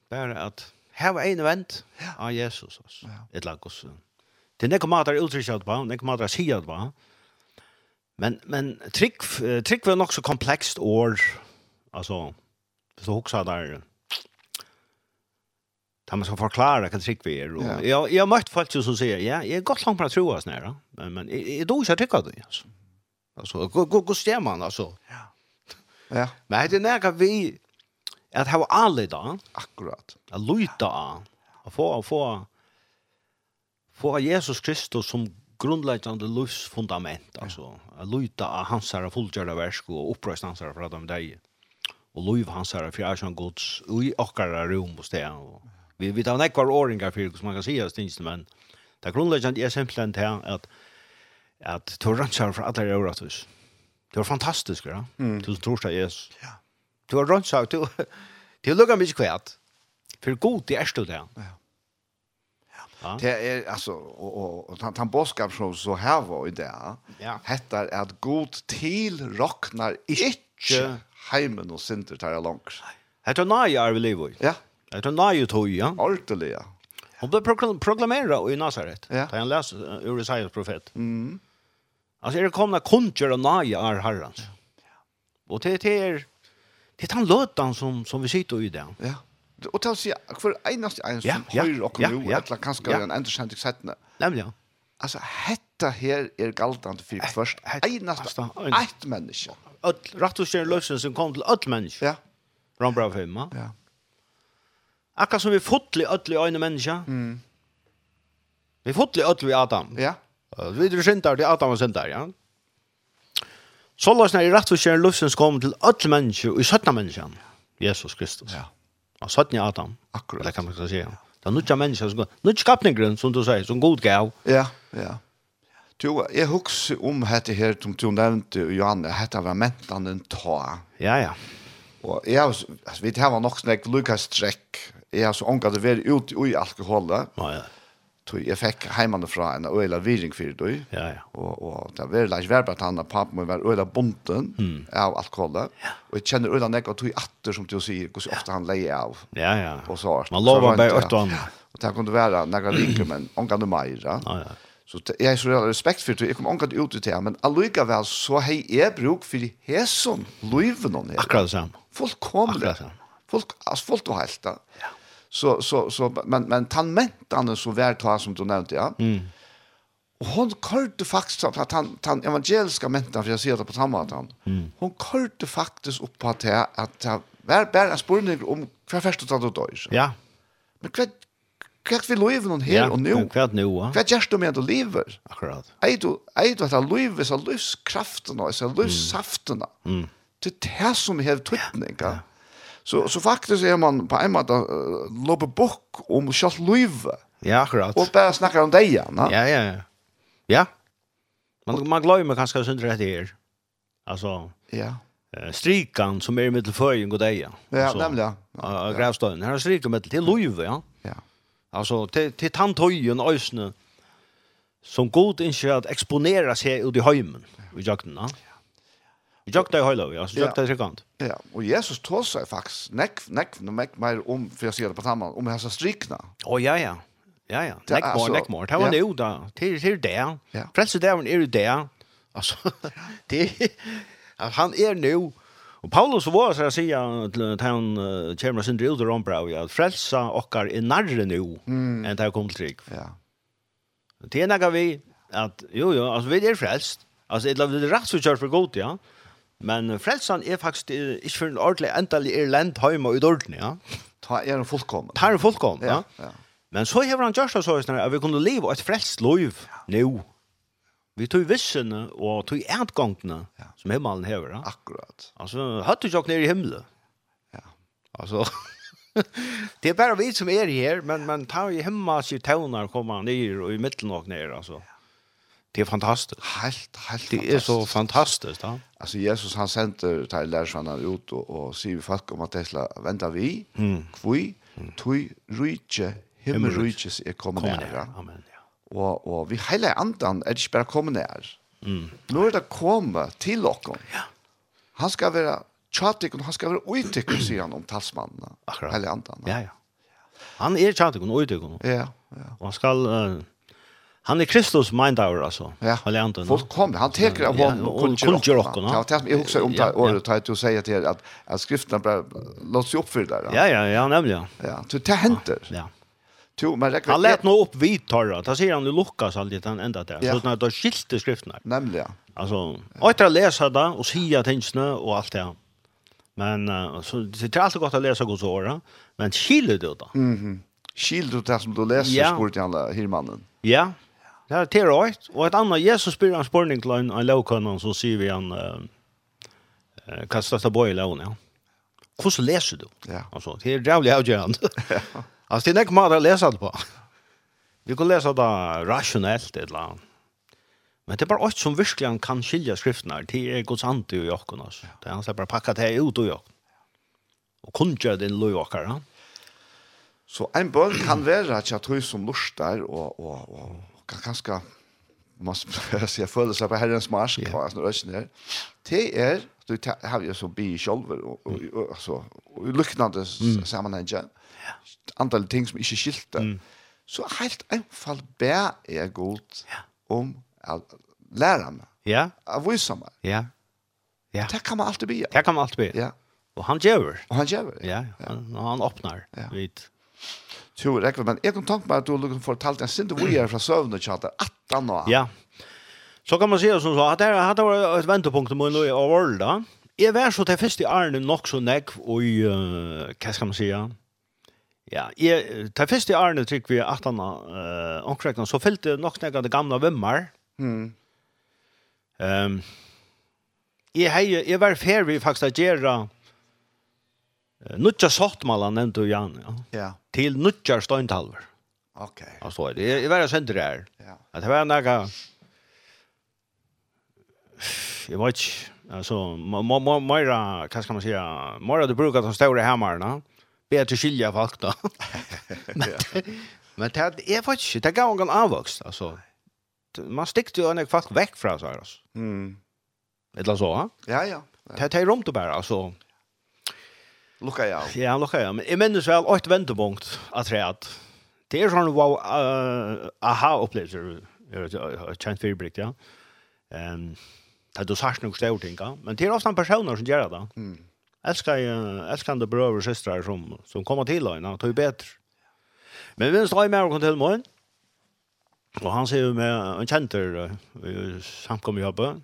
bare at her var en vent av Jesus også. Ja. Et lag oss. Det er nekka mater uttrykket på, nekka mater sier på. Men, men trygg, trygg var nok så komplekst år, altså, hvis du hoksa der, Da man skal forklare hva trygg vi er. Og, ja. Jeg, jeg har møtt folk som sier, ja, jeg er godt langt på å tro oss nære, men, men jeg, jeg, jeg tror ikke jeg av det, altså. Alltså gå gå stämmer alltså. Ja. Ja. Men det är när vi att ha alla då. Akkurat. Att luta och få få få Jesus Kristus som grundläggande livsfundament alltså. Att luta av hans här fullgjorda verk och upprösta hans här för att de dig. Och liv hans här för att han Guds i ochkara rum och stä och vi vi tar några åringar för som man kan säga stinst men det grundläggande är simpelt att at du rønnsar fra alle i åratus. Det var fantastisk, ja? Mm. Til torsdag, Jesus. Ja. Du har rønnsar, du, du lukar mykje kvært. For god, det er stod det. Ja. Ja. Det er alltså och och och han han boskap som så här var i det, Ja. Hetta är att god till rocknar inte hemmen och center där långt. er nøye er vi lever. Ja. Det er nøye tog, ja. Ordentligt ja. Och det proklamerar i Nazaret. Ja. Det han läser ur Isaias profet. Mm. Alltså är det komna konjer och naja är herrans. Och det det er, det han lötan som som vi sitter i där. Ja. Och tal sig för enast en som höjer och nu eller kanske en intressant sätt. Nämligen. Alltså hetta här är galtande för först enast ett människa. Öll rätt och skär lösen som kom till öll människa. Ja. Ron bra hemma. Ja. Akka som vi fotli öll i öll människa. Mm. Vi fotli öll i Adam. Ja. Vi er syndar, det er Adam og syndar, ja. Så la oss nær i rett og kjæren lufsens kom til alle mennesker, og i 17 mennesker, Jesus Kristus. Ja. Og 17 Adam. Akkurat. Det kan man ikke si, ja. Det er nødja mennesker som går, nødja skapningren, som du sier, som god gav. Ja, ja. Du, jeg husker om dette her, som du nevnte, Johanne, dette var mentan en ta. Ja, ja. Og jeg, altså, vi tar nok snakk, Lukas trekk, jeg har så ångat det være ute i alkoholet. Ja, ja tog jag fick hemman fra en öla viring för då. Ja ja. Och och det var lätt värd att han pappa mig var öla bonten mm. av alkohol. Ja. Och jag känner öla näck tog åter som du säger hur så ofta han lejer av. Ja ja. Och så. Man lovar bara åt han. Och det kunde vara några drinkar men hon kan det mer. Ja ja. Så jag är så respekt för det. Jag kommer ångat ut till det men alluga väl så hej är bruk för hässon löven hon här. Akkurat samma. Fullkomligt. Akkurat samma. Folk alltså fullt och helt. Ja så så så men men han tanmentarna så väl ta som du nämnde ja. Mm. Och hon körde faktiskt att han han evangeliska mentan för jag ser det på samma att han. Mm. Hon körde faktiskt upp på att det att var bara en spurning om vad först att du dör. Ja. Men vad vad vill leva någon här och nu? Vad nu? Vad gör du med att leva? Akkurat. Är du är du att leva så livskraften och så livssaften. Mm. Det är det som har tydning. Ja. ja Så, så faktiskt är man på en måte uh, lobbe bok om kjallt løyve. Ja, akkurat. Og bare snakker om deg ja. Ja, ja, ja. Ja. Man, man glömmer kanskje synder etter her. Altså, ja. Uh, strikan som er mittel føyen og deg. Ja, nemlig, ja. Uh, Grevstøyen. Här er strikan mittel til løyve, ja. Ja. Alltså, till, till til tantøyen, øysene, som god inte att exponera seg ut i höjmen. i jakten, ja. Jag det hela, jag så jag det sekund. Ja, och Jesus tog ju faktiskt neck neck no mac mer om för att se det på tamman om här så strikna. Åh ja ja. Ja ja, neck more neck more. Ta det ut där. Till till där. Frälse där och är du där. Alltså det han är nu Och Paulus var så att säga till han kommer sin drill till Rombrau att frälsa okkar i närre nu än det kom till trygg. Ja. Det är något vi att jo jo, alltså vi är frälst. Alltså det är rätt så kört för gott, ja. Men frelsan er faktisk ikke for en ordentlig endelig Irland hjemme i Dorden, ja. Ta er en fullkommen. Ta er en fullkommen, ja. ja. Men så hever han gjørst så at vi kunne leve et frelst liv ja. nå. Vi tog vissene og tog etgangene ja. som himmelen hever. Ja. Akkurat. Altså, høtte ikke ned i himmelen. Ja. Altså, det er bare vi som er her, men, men ta i himmelen sier tøvner kommer ned og i midten og ned, altså. Ja. Det är fantastiskt. Helt, helt Det är så fantastiskt. da. Alltså Jesus han sender till lärsarna ut och, och sier folk om at det ska vända vi. Mm. Kvui, mm. tui, rydtje, himmelrujtjes er kommet nära. Amen, ja. Og, og vi hele andan er ikke bare kommet nær. Mm. Nå er det kommet til dere. Ja. Han skal være tjatikon, han skal være uitikon, sier han om talsmannen. Akkurat. Hele andan. Ja, ja. Han er tjatikon, uitikon. Ja, ja. Og han skal... Uh, Han är Kristus mindauer alltså. Ja. Alle andre. Folk kom, han tar av honom och kunde och kunde. Ja, det jag också om det året att du säger till att att skrifterna bara låts ju der. Ja, ja, ja, nämligen. Ja, så det händer. Ja. Du men det Han lät nog upp vid torra. Där ser han nu Lukas alltid han ända där. Så när det skilte skrifterna. Nämligen. Alltså, att jag läser det och säga tänksna och allt det. Men så det är alltid gott att läsa Guds ord, men skiljer du då? Mhm. Skiljer du det som du läser sport i alla hirmannen? Ja. Det er til røyt. Og et annet, Jesus spyr en spørning til en, en lovkønnen, så sier vi han, uh, hva største bøy i loven, ja. Hvordan leser du? Ja. Altså, det er jævlig avgjørende. altså, det er ikke mer å lese det på. Vi kan lese det rasjonelt, et eller annet. Men det er bare alt som virkelig kan skilja skriften her. Det er Guds ante i åkken, altså. Det er han som bare pakket det ut i åkken. Og kun gjør det din løy åkker, ja. Så en bøn kan være at jeg tror som lort der, og, og, og ganske måste se jag föll seg på herrens marsch på alltså rösten där. Det er, du har jo så bi själver och alltså liknande ja. antall ting som ikke skilta. Så helt enfall bär er godt om lärarna. Ja. å vise meg. Ja. Ja. Det kan man alltid be. Det kan man alltid be. Ja. Og han gjør. Og han gör. Ja. Han han öppnar. Vet. Jo, rekla men jeg kan tanke meg at du har fortalt en sint vi är från sövna chatta att anna. Ja. Så kan man se som så att det hade varit ett vändpunkt i min och våld då. Jag var så till först i Arne nog så näck och uh, vad ska man säga? Ja, jag till först i Arne tycker vi att han eh omkring så fyllde nog näck det gamla vimmar. Mm. Ehm um, Jeg, hei, jeg var ferdig faktisk å gjøre Nutja sottmala nevnte du Jan, ja. Ja. Til nutja støyntalver. Ok. Altså, det er veldig det her. Ja. At det var nekka... Jeg vet ikke, altså, Moira, hva skal man si, Moira, du bruker de store hemmerne, bedre skilja folk da. Men men det er faktisk, det gav en avvokst, altså. Man stikte jo en folk vekk fra seg, altså. Mm. Eller så, ha? Ja, ja. Det er rom til bare, altså. Lukka ja. Ja, lukka ja. Men jeg minnes vel åtte vendepunkt av det det er sånn wow, uh, aha-opplevelser, kjent fyrbrikt, ja. Um, det er du sagt noen større ting, ja. Men det er ofte personer som gjør det. Mm. Elskar, uh, elskar det brøver og søstre som, som kommer til henne, det er bedre. Men vi står i mer kom til morgen, og han sier med en kjenter uh, samkommet i jobbet,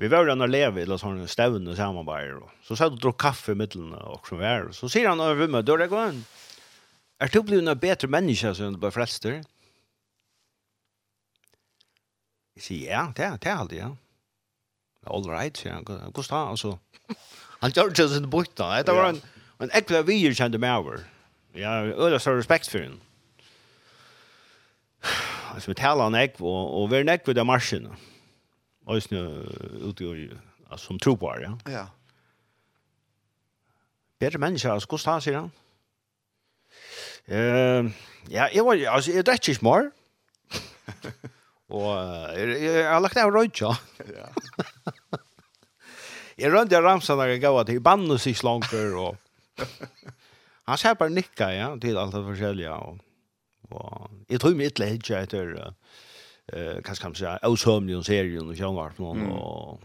Vi var jo där leve eller Los stevne samarbeid, og. Så satt og drog kaffe i mitten och så var. Så sier han över rummet där det går er du blevet en bedre människa som du bare frelster? Jeg sier, ja, det er, det er alltid ja. All right, sier han. hvordan da, altså? Han gjør ikke sin bøtta, Det var en, en äckla vi kjente mig over. Jag har ödla stor respekt for henne. Altså, vi taler han ägg og, og vi er en ägg vid marschen. Ja Øysene ute i, altså, som tro på det, ja. Ja. Bedre mennesker, altså, hvordan han, sier han? Uh, ja, jeg var, altså, jeg drekker ikke mer. og jeg, jeg, har lagt av røytja. Ja. jeg rønte jeg ramsa når jeg gav at jeg bannes ikke langer, og han ser bare nikka, ja, til alt det forskjellige, og, og jeg tror mye ytterligere etter, uh, eh kanske kan man säga osömlig serien och sjönvart någon mm. och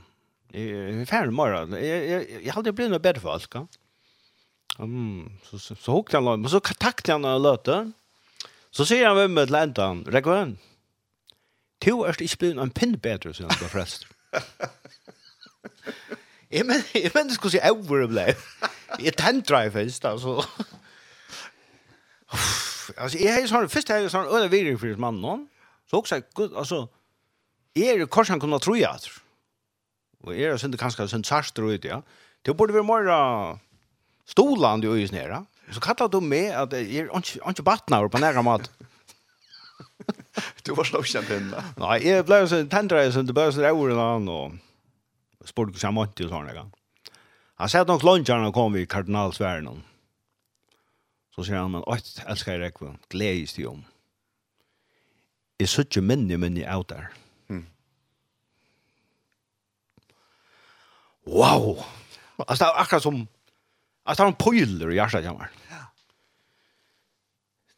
eh fan mera jag jag hade blivit bättre för allt kan. Mm så så så hukte han men så kontakte han och löte. Så ser han vem med lantan Rekvön. Två är det spelen en pin bättre så han då förresten. Jag men jag men det skulle se överblä. Jag tänd drive ist alltså. Alltså jag är sån först är sån över vidare för mannen. Så också gud alltså är det han kunna tro jag. Och är det synd kanske synd sarstro ut ja. Det borde vi mer stolan du is nere. Så kallar du med att är inte inte vattnar på nära mat. du var slått känd henne. Nej, jag blev så tändare sånn det började där åren an och sport som mot och en gång. Han sier at de klonjarna kom i kardinalsvärden. Så sier han, oj, älskar jag rekve, gledes til om jeg ikke minne minne av der. Mm. Wow! Altså, det er akkurat som, altså, det er en pøyler i hjertet, jeg. Ja.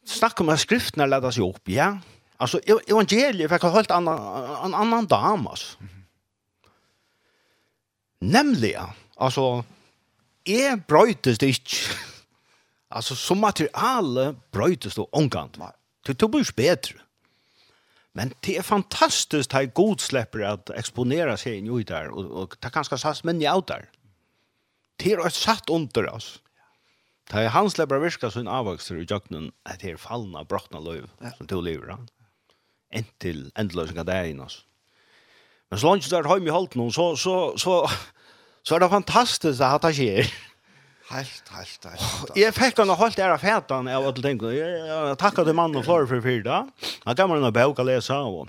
Snakk om at skriftene leder seg opp, ja. Altså, evangeliet fikk holdt en annan, annan dam, altså. Mm -hmm. Nemlig, altså, jeg brøytes det ikke. altså, som materiale brøytes det omgant. Du, du blir bedre. Men det är fantastiskt at god slipper att exponera seg inn i där och, och ta ganska satt men i out. Det är et satt under oss. Det är han släpper virka sin avväxter i jöknen at det är fallna brottna löv som tog lever han. Ent till ändlösningar där in oss. Men så långt där har vi hållit någon så, så, så, så är det fantastiskt att det sker. Helt, helt, helt. Jeg fikk han og holdt æra fætan av alle tingene. Jeg takket til mannen og flore for fyrt da. Han gav meg en bøk å lese av.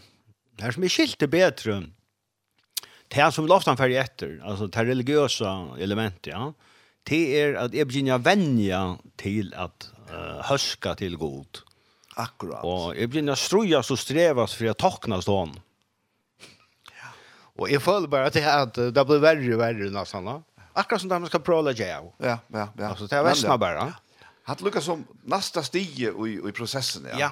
Det er som er skilt til bedre. Det er som loftan ferdig etter. Altså det religiøse elementet, ja. Det er at jeg begynner å vennja til at uh, høska til god. Akkurat. Og jeg begynner å strujas og strevas for å toknas til. Ja. Og jeg føler bare at det, at det blir verre og verre nesten da. Akkurat som de ska prova lägga av. Ja, ja, ja. Alltså det är västna bara. Hatt lukka som nästa stige i, i processen, ja. Ja.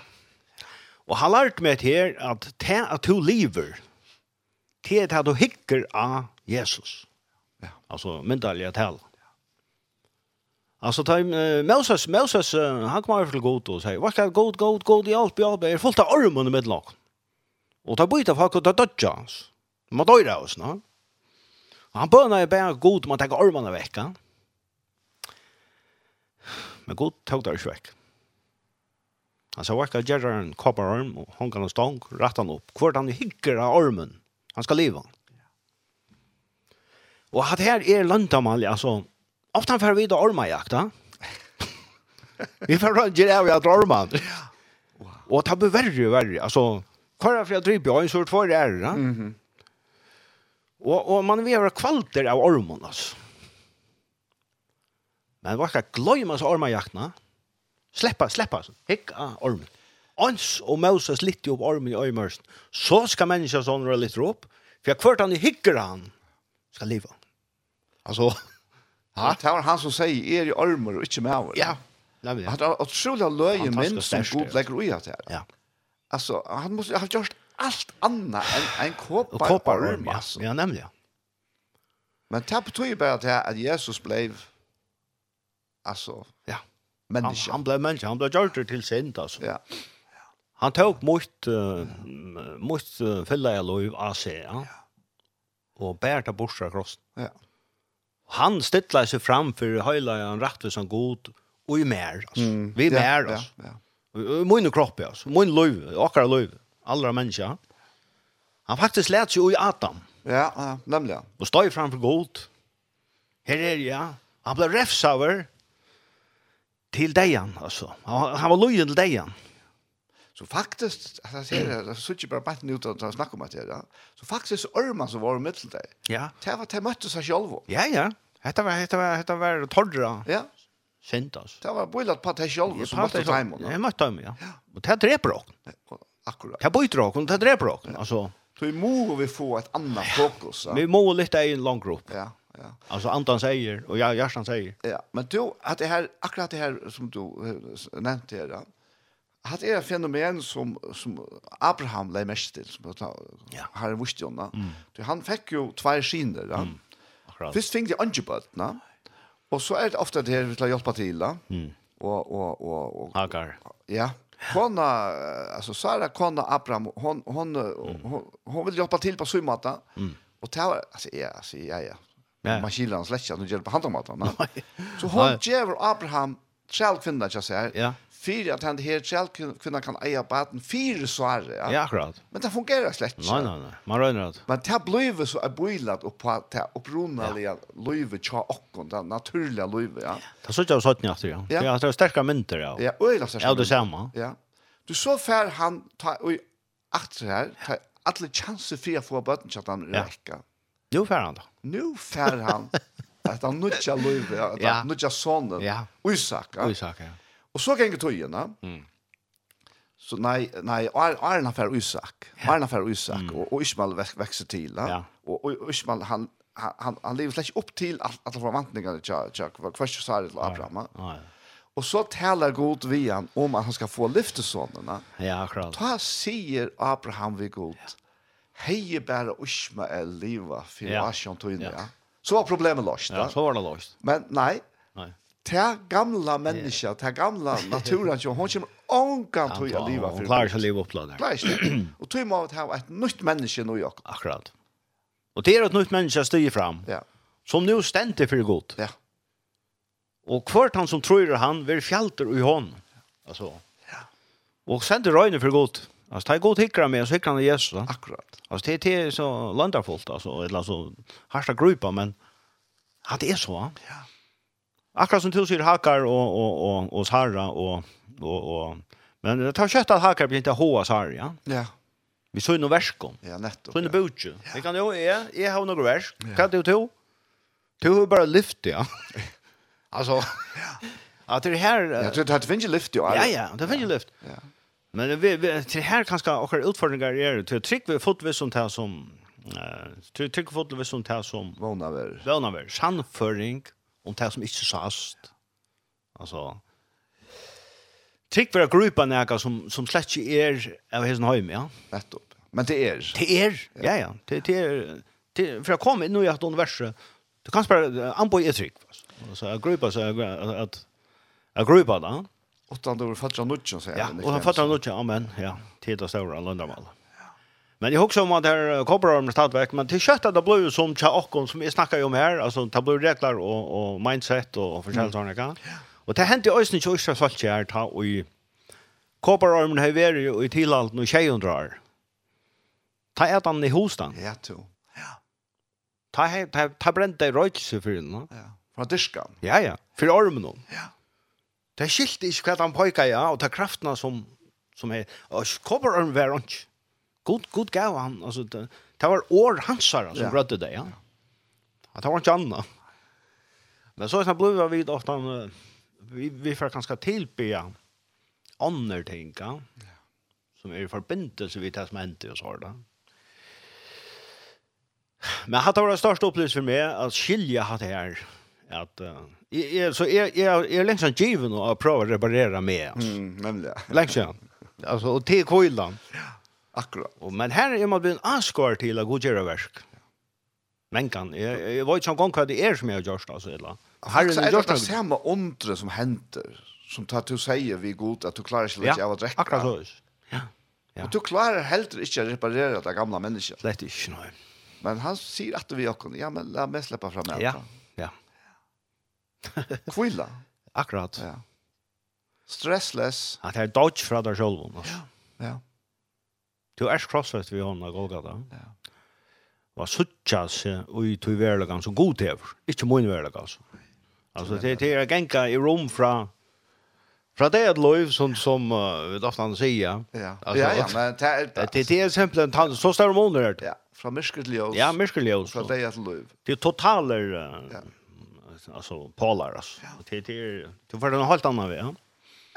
Och han lærte meg til att det att du lever det er at du hickar av Jesus. Ja. Alltså myndaliga tal. Alltså ta uh, Moses, Moses uh, han kommer til god og sier, vad ska god, god, god hjelp, hjelp, jeg er fullt av ormen i mitt Og Och ta byta folk och ta dødja hans. Man döjra oss, no? Og han bønner er bare god om han tenker ormene vekk. Men god tok det ikke vekk. Han sa vekk at Gerard en kopper orm, og han kan stång, rett han opp. Hvort han hygger av ormen. Han skal leva. Og at her er landamalje, altså, ofte han får vite da. Vi får rønne Gerard av ormen. Og det blir verre og verre. Altså, hver er for jeg driver jo, en sort for det er, da. Mm -hmm. Og, og man vil være kvalter av ormen, altså. Men var ikke gløyma så ormajaktene. Sleppa, sleppa, hikk av ormen. Ans og Moses litt opp ormen i øymørsen. Så skal mennesker sånn røde litt opp. For jeg kvart han i hikker han, skal leva. Altså, Ja, det var han som sier, er i ormer og ikke med over. Ja, nemlig. Han har utrolig løye minn som god legger ui at det her. Ja. Altså, han måste ha gjort allt annat än en koppar och koppar orm, alltså. Ja, nämligen. Men det betyder ju bara det att Jesus blev alltså ja, människa. Han, han blev människa, han blev gjort till sent alltså. Ja. Han tog mot uh, mot uh, fylla i lov av sig, ja. Och bär ta bort krossen. Ja. Han ställde sig fram för hela en rättvis som god och i mer alltså. Mm. Vi mer alltså. Ja, ja. ja. Min kropp alltså, min liv, akra liv. Mm allra människa. Han faktiskt lät sig i Adam. Ja, ja, nämligen. Och stod framför god. Här är jag. Han blev refsauer till dejan, alltså. Han, han var lojen till dejan. Så faktiskt, alltså, jag säger det, det så inte bara bara ut att snackar om det. Ja. Så faktiskt så örman som var med till dig. Ja. Det var att jag mötte sig själv. Ja, ja. Detta var, detta var, detta var torra. Ja. Sint, alltså. Det var bildat på att jag själva som mötte Simon. Jag mötte honom, ja. Och det här dreper också. Akkurat. Det bøyter dere, det dreper dere. Altså, Då må vi få ett annat fokus. Ja. Vi må litt i en lang grupp. Ja, ja. Alltså Anton säger och jeg, Gjerstan säger. Ja, men du, at det här akkurat det här som du nämnde ja, at det är fenomen som som Abraham lei mest til, som ja. har en visst. Mm. Han fick ju tvær skiner, va? Mm. Akkurat. Først fikk de angebot, va? Och så er det ofta det her vi ska hjälpa till, va? Mm. Och och och och Hagar. Ja. Kona, alltså Sara kona Abraham, hon hon hon, hon, hon vill hjälpa till på så. Mm. Och ta alltså ja, alltså ja ja. Ja. Man skiljer hans lätcha, nu hjälper han på att. Så hon ger Abraham själv kvinna jag säger. Ja fyra att han helt själv kunna kan eja baden fyra svar. Ja, ja akkurat. Men det fungerar slett inte. Nej, nej, nej. Man rör inte. Men det blir så är boilat och på att upprunna ja. löve tja och det naturliga löve, ja. Det så jag sått nästa, ja. Ja, det är starka mynter, ja. Ja, öjla så. Ja, det samma. Ja. Du så fär han ta och åter här, ta alla chanser för att få baden så att han räcker. Nu fär han då. Nu fär han. Att han nutja löve, att han nutja sonen. Ja. Oisak, ja. Oisak, ja. Och så gänger tojorna. Mm. Så nej nej Arna för Isak. Arna för Isak og och, och Ismael växer till. Ja. Och, och Ismael han han han, han lever släck upp till alla alle förväntningarna till Jack var kvar så här till Abraham. Ja. Och så taler Gud vi han om att han ska få lyfta. Ja, akkurat. Ta säger Abraham vi Gud. Ja. Hej bara Ismael leva för ja. Ashon tog ja. Så var problemet löst. Ja, så var det löst. Men nej. Nej ta gamla människa, ta gamla naturen så hon kommer ångan tog jag liva för. Hon klarar sig liv upplådare. Klarar sig. Och tog man att ha ett nytt människa nu jag. Akkurat. Och det är ett nytt människa styr fram. Ja. Som nu ständer för gott. Ja. Och kvart han som tror han vill fjälter i hon. Alltså. Ja. Och sänder röjner för gott. Alltså det är god hickra med så hickrar han i Jesus. Akkurat. Alltså det är så landarfullt, alltså. Eller så harsta grupa men Ja, det är så. Ja. Akkurat som du säger Hakar og og og og Sara og og og men det tar kött att Hakar blir inte hoa Sara, ja. Ja. Vi såg nog verskon. Ja, netto. Såg nog butje. Vi kan ju är är har några värsk. Kan du to? Du har bara lyft ja. alltså ja. Att det här Ja, det har ju lyft ju. Ja, ja, det finns ju lyft. Ja. Men vi, vi till här kanske också utfordringar är till trick vi fått vi sånt här som eh trick fått vi sånt här som vånaver. Vånaver, sannföring om det som ikke sast. Altså, Trygg for å grupa nega som, som slett ikke er av hessen høym, ja. Nettopp. Men det er. Det er, ja, ja. Det, det er, det, for jeg kom inn i et universet, du kan spørre, anboi er trygg. Så jeg grupa, så jeg, at, jeg grupa da. Åttan du fattar fattra så jeg. Ja, og han fattra nudja, amen, ja. Tid og større, landamal. Men jag också om att här kopplar om stadverk men till kött det blir som och som vi snackar om här alltså det blir regler och och mindset och förskäl såna kan. Och det hänt i ösnen så så så här ta och i kopplar om det här i tillhalt nu tjejundrar. Ta är han i hostan. Ja, to. Ja. Ta ta ta brände röjelse för den. Ja. Från diskan. Ja, ja. För ormen. Ja. Det skilte ikke hva han pojka, ja, og ta kraftna som, som er, og kobberorm var ikke god god gav han alltså det, det var år hansar som ja. brötte det ja. Att han var inte annan. Men så sen blev vi ofta vi vi får ganska tillbe annor tänka som är i förbindelse vid det som hände och så där. Men hade var det största för mig att skilja hat här att är så är jag är längst given och prova reparera med. Mm, nämligen. Längst. Alltså och till koilan. Ja. Akkurat. Og, men her er man blir anskar til å godgjøre verk. Men kan jeg, jeg vet ikke om hva det er som jeg har gjort, altså, eller. Her Har det gjort det samma ondre som henter, som tar til å si vi god at du klarar sig lite av att räcka. Akkurat så. Ja. Ja. Og du klarer heller ikke å reparere det gamle mennesket. Slett ikke, nej. Men han sier at vi också ja men la meg slippe fram med Ja. Ja. Kvilla. Akkurat. Ja. Stressless. At det er dodge från där själva. Ja. Ja. Du er krossfest vi hånda Golgata. Ja. Var suttja seg ui verlegan som god tever, ikkje mun verlega altså. Altså det, det er genka i rom fra Fra det at lov som som vi ofte han sier. Ja. Ja, ja, men det det det är exempel en så stor månad. Ja, från Myrskeljos. Ja, Myrskeljos. Från det att lov. Det totaler ja. alltså polar alltså. Det det du får en helt annan ja.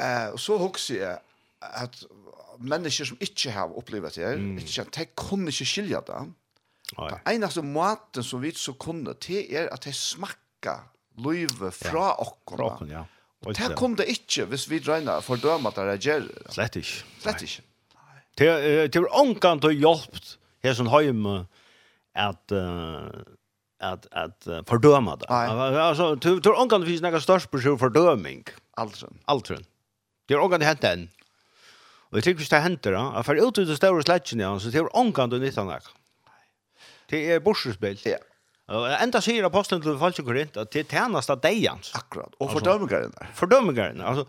Eh och så huxar jag att mennesker som ikke har opplevd det, mm. ikke, de kunne ikke skilja det. Oi. Det eneste måten som vi så kunne, det er at de smakker løyve fra ja. okkona. Fra ja. Og det kom det ikke hvis vi drøyna fordømmet det reagerer. Slett ikke. Slett ikke. Det er ångan til hjelpt her som heim at at at fordøma det. Altså, det er ångan til finnes nekka størst på sjø fordøming. Aldrin. Aldrin. Det er ångan til den. Og jeg tykker hvis det henter da, at for ut ut det større sletjen ja, så det er omkant til nytt annet. Det er borsespill. Ja. Og Enda sier apostelen til Falsk Korint at det er tjenest av deians. Akkurat, og fordømmegaren der. Fordømmegaren, altså,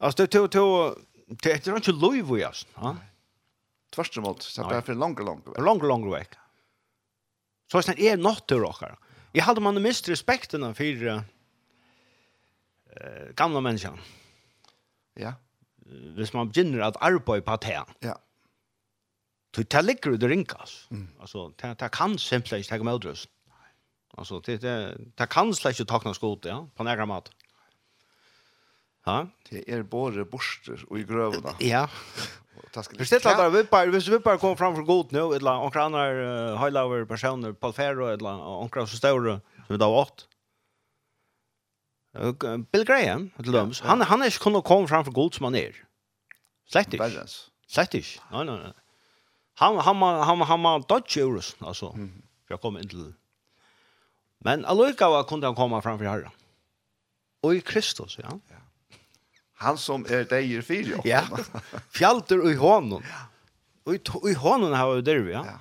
altså det er til, det er ikke lov i oss. Tvørst som alt, så det er for langt, langt vekk. Langt, langt vekk. Så det er nått til råkere. Jeg hadde man mist respekten for uh, gamle mennesker. Ja. Ja hvis man begynner at arbeide på det. Ja. Så det ligger det rinkas. Mm. Altså, det, det kan simpelthen ikke tenke med utrust. Altså, det, det, det kan slett ikke takna skot, ja, på nærmere mat. Ja. Det er bare borster og i grøvene. Ja. Hvis det er vi bare, hvis vi bare kommer fram for god nu, eller anker andre uh, høylaver personer på færre, eller anker så større, som vi da har åt, Bill Graham, til dømes, han, han er ikke kunnet komme fram for god som han er. Slett ikke. Slett ikke. Nei, nei, nei. Han, han, han, han, han var dodge euros, altså, mm. for å komme inn til det. Men var kunne han komme fram for herre. Og i Kristus, ja. ja. Han som er deg i jo. Ja, fjalter i hånden. Og i, i hånden har vi der, ja. ja.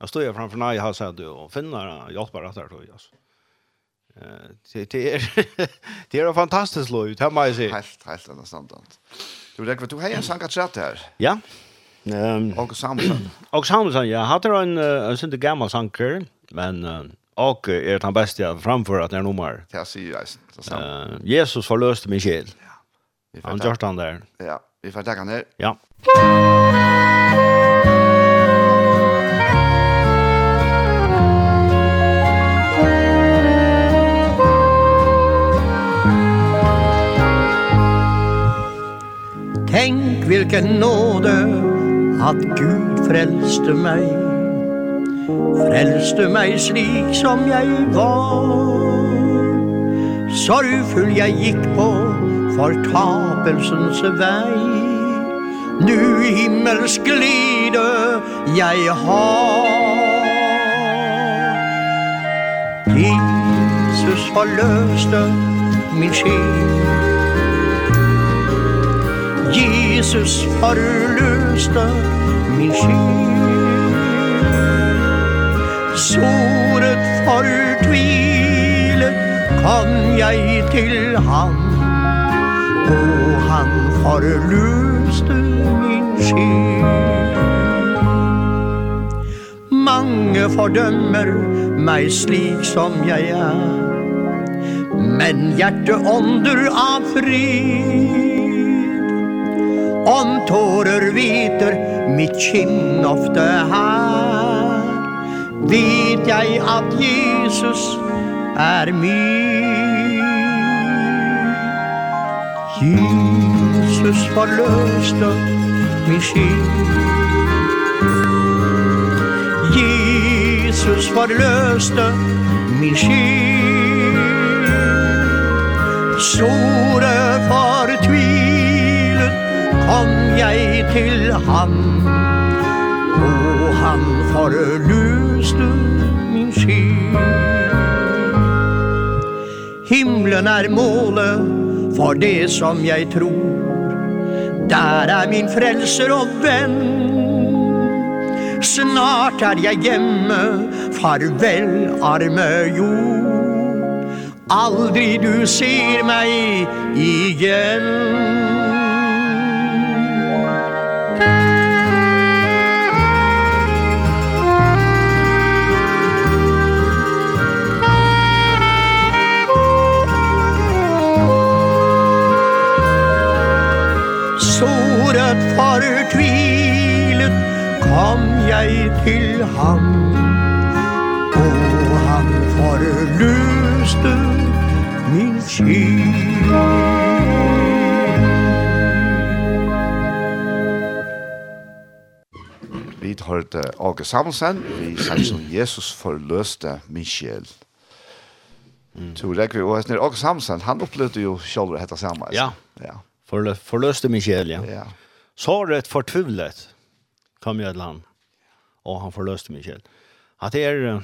Jeg stod jeg framfor nei, jeg har sett det, og finner hjelper etter, altså det är det är en fantastisk låt. Hur man säger. Helt helt understandant. Du vet du har en sankat chat her. Ja. Ehm och Samuelsson. Och Samuelsson ja, hade en en sån där gammal sanker, men och är han bäst jag framför att när nummer. Det ser jag. Eh Jesus förlöste min själ. Ja. Han gjorde han där. Ja, vi får tacka ner. Ja. Tänk vilken nåde att Gud frälste mig Frälste mig slik som jag var. Sorgfull jag gick på förtapelsens väg Nu himmelsk glide jag har. Jesus förlöste min själ Jesus har løsta min skyld Såret for tvile kom jeg til han Og han forløste min skyld Mange fordømmer meg slik som jeg er Men hjerte ånder av fri Om tårer viter mitt kinn ofte her Vet jeg at Jesus er min. Jesus forløste min skinn. Jesus forløste min skinn. Store fortvil kom jeg til ham. Og han forløste min sky Himlen er målet for det som jeg tror. Der er min frelser og venn. Snart er jeg hjemme, farvel arme jord. Aldri du ser meg igjen. jeg til ham Og han forløste min skid Vi hørte Åge Samuelsen, vi sang som Jesus forløste min sjel. Mm. Tror jeg vi, og Åge Samuelsen, han opplevde jo selv å hette samme. Ja, ja. Forlø forløste min sjel, ja. ja. Såret fortvivlet kom jeg til han og han forløste meg selv. At det er,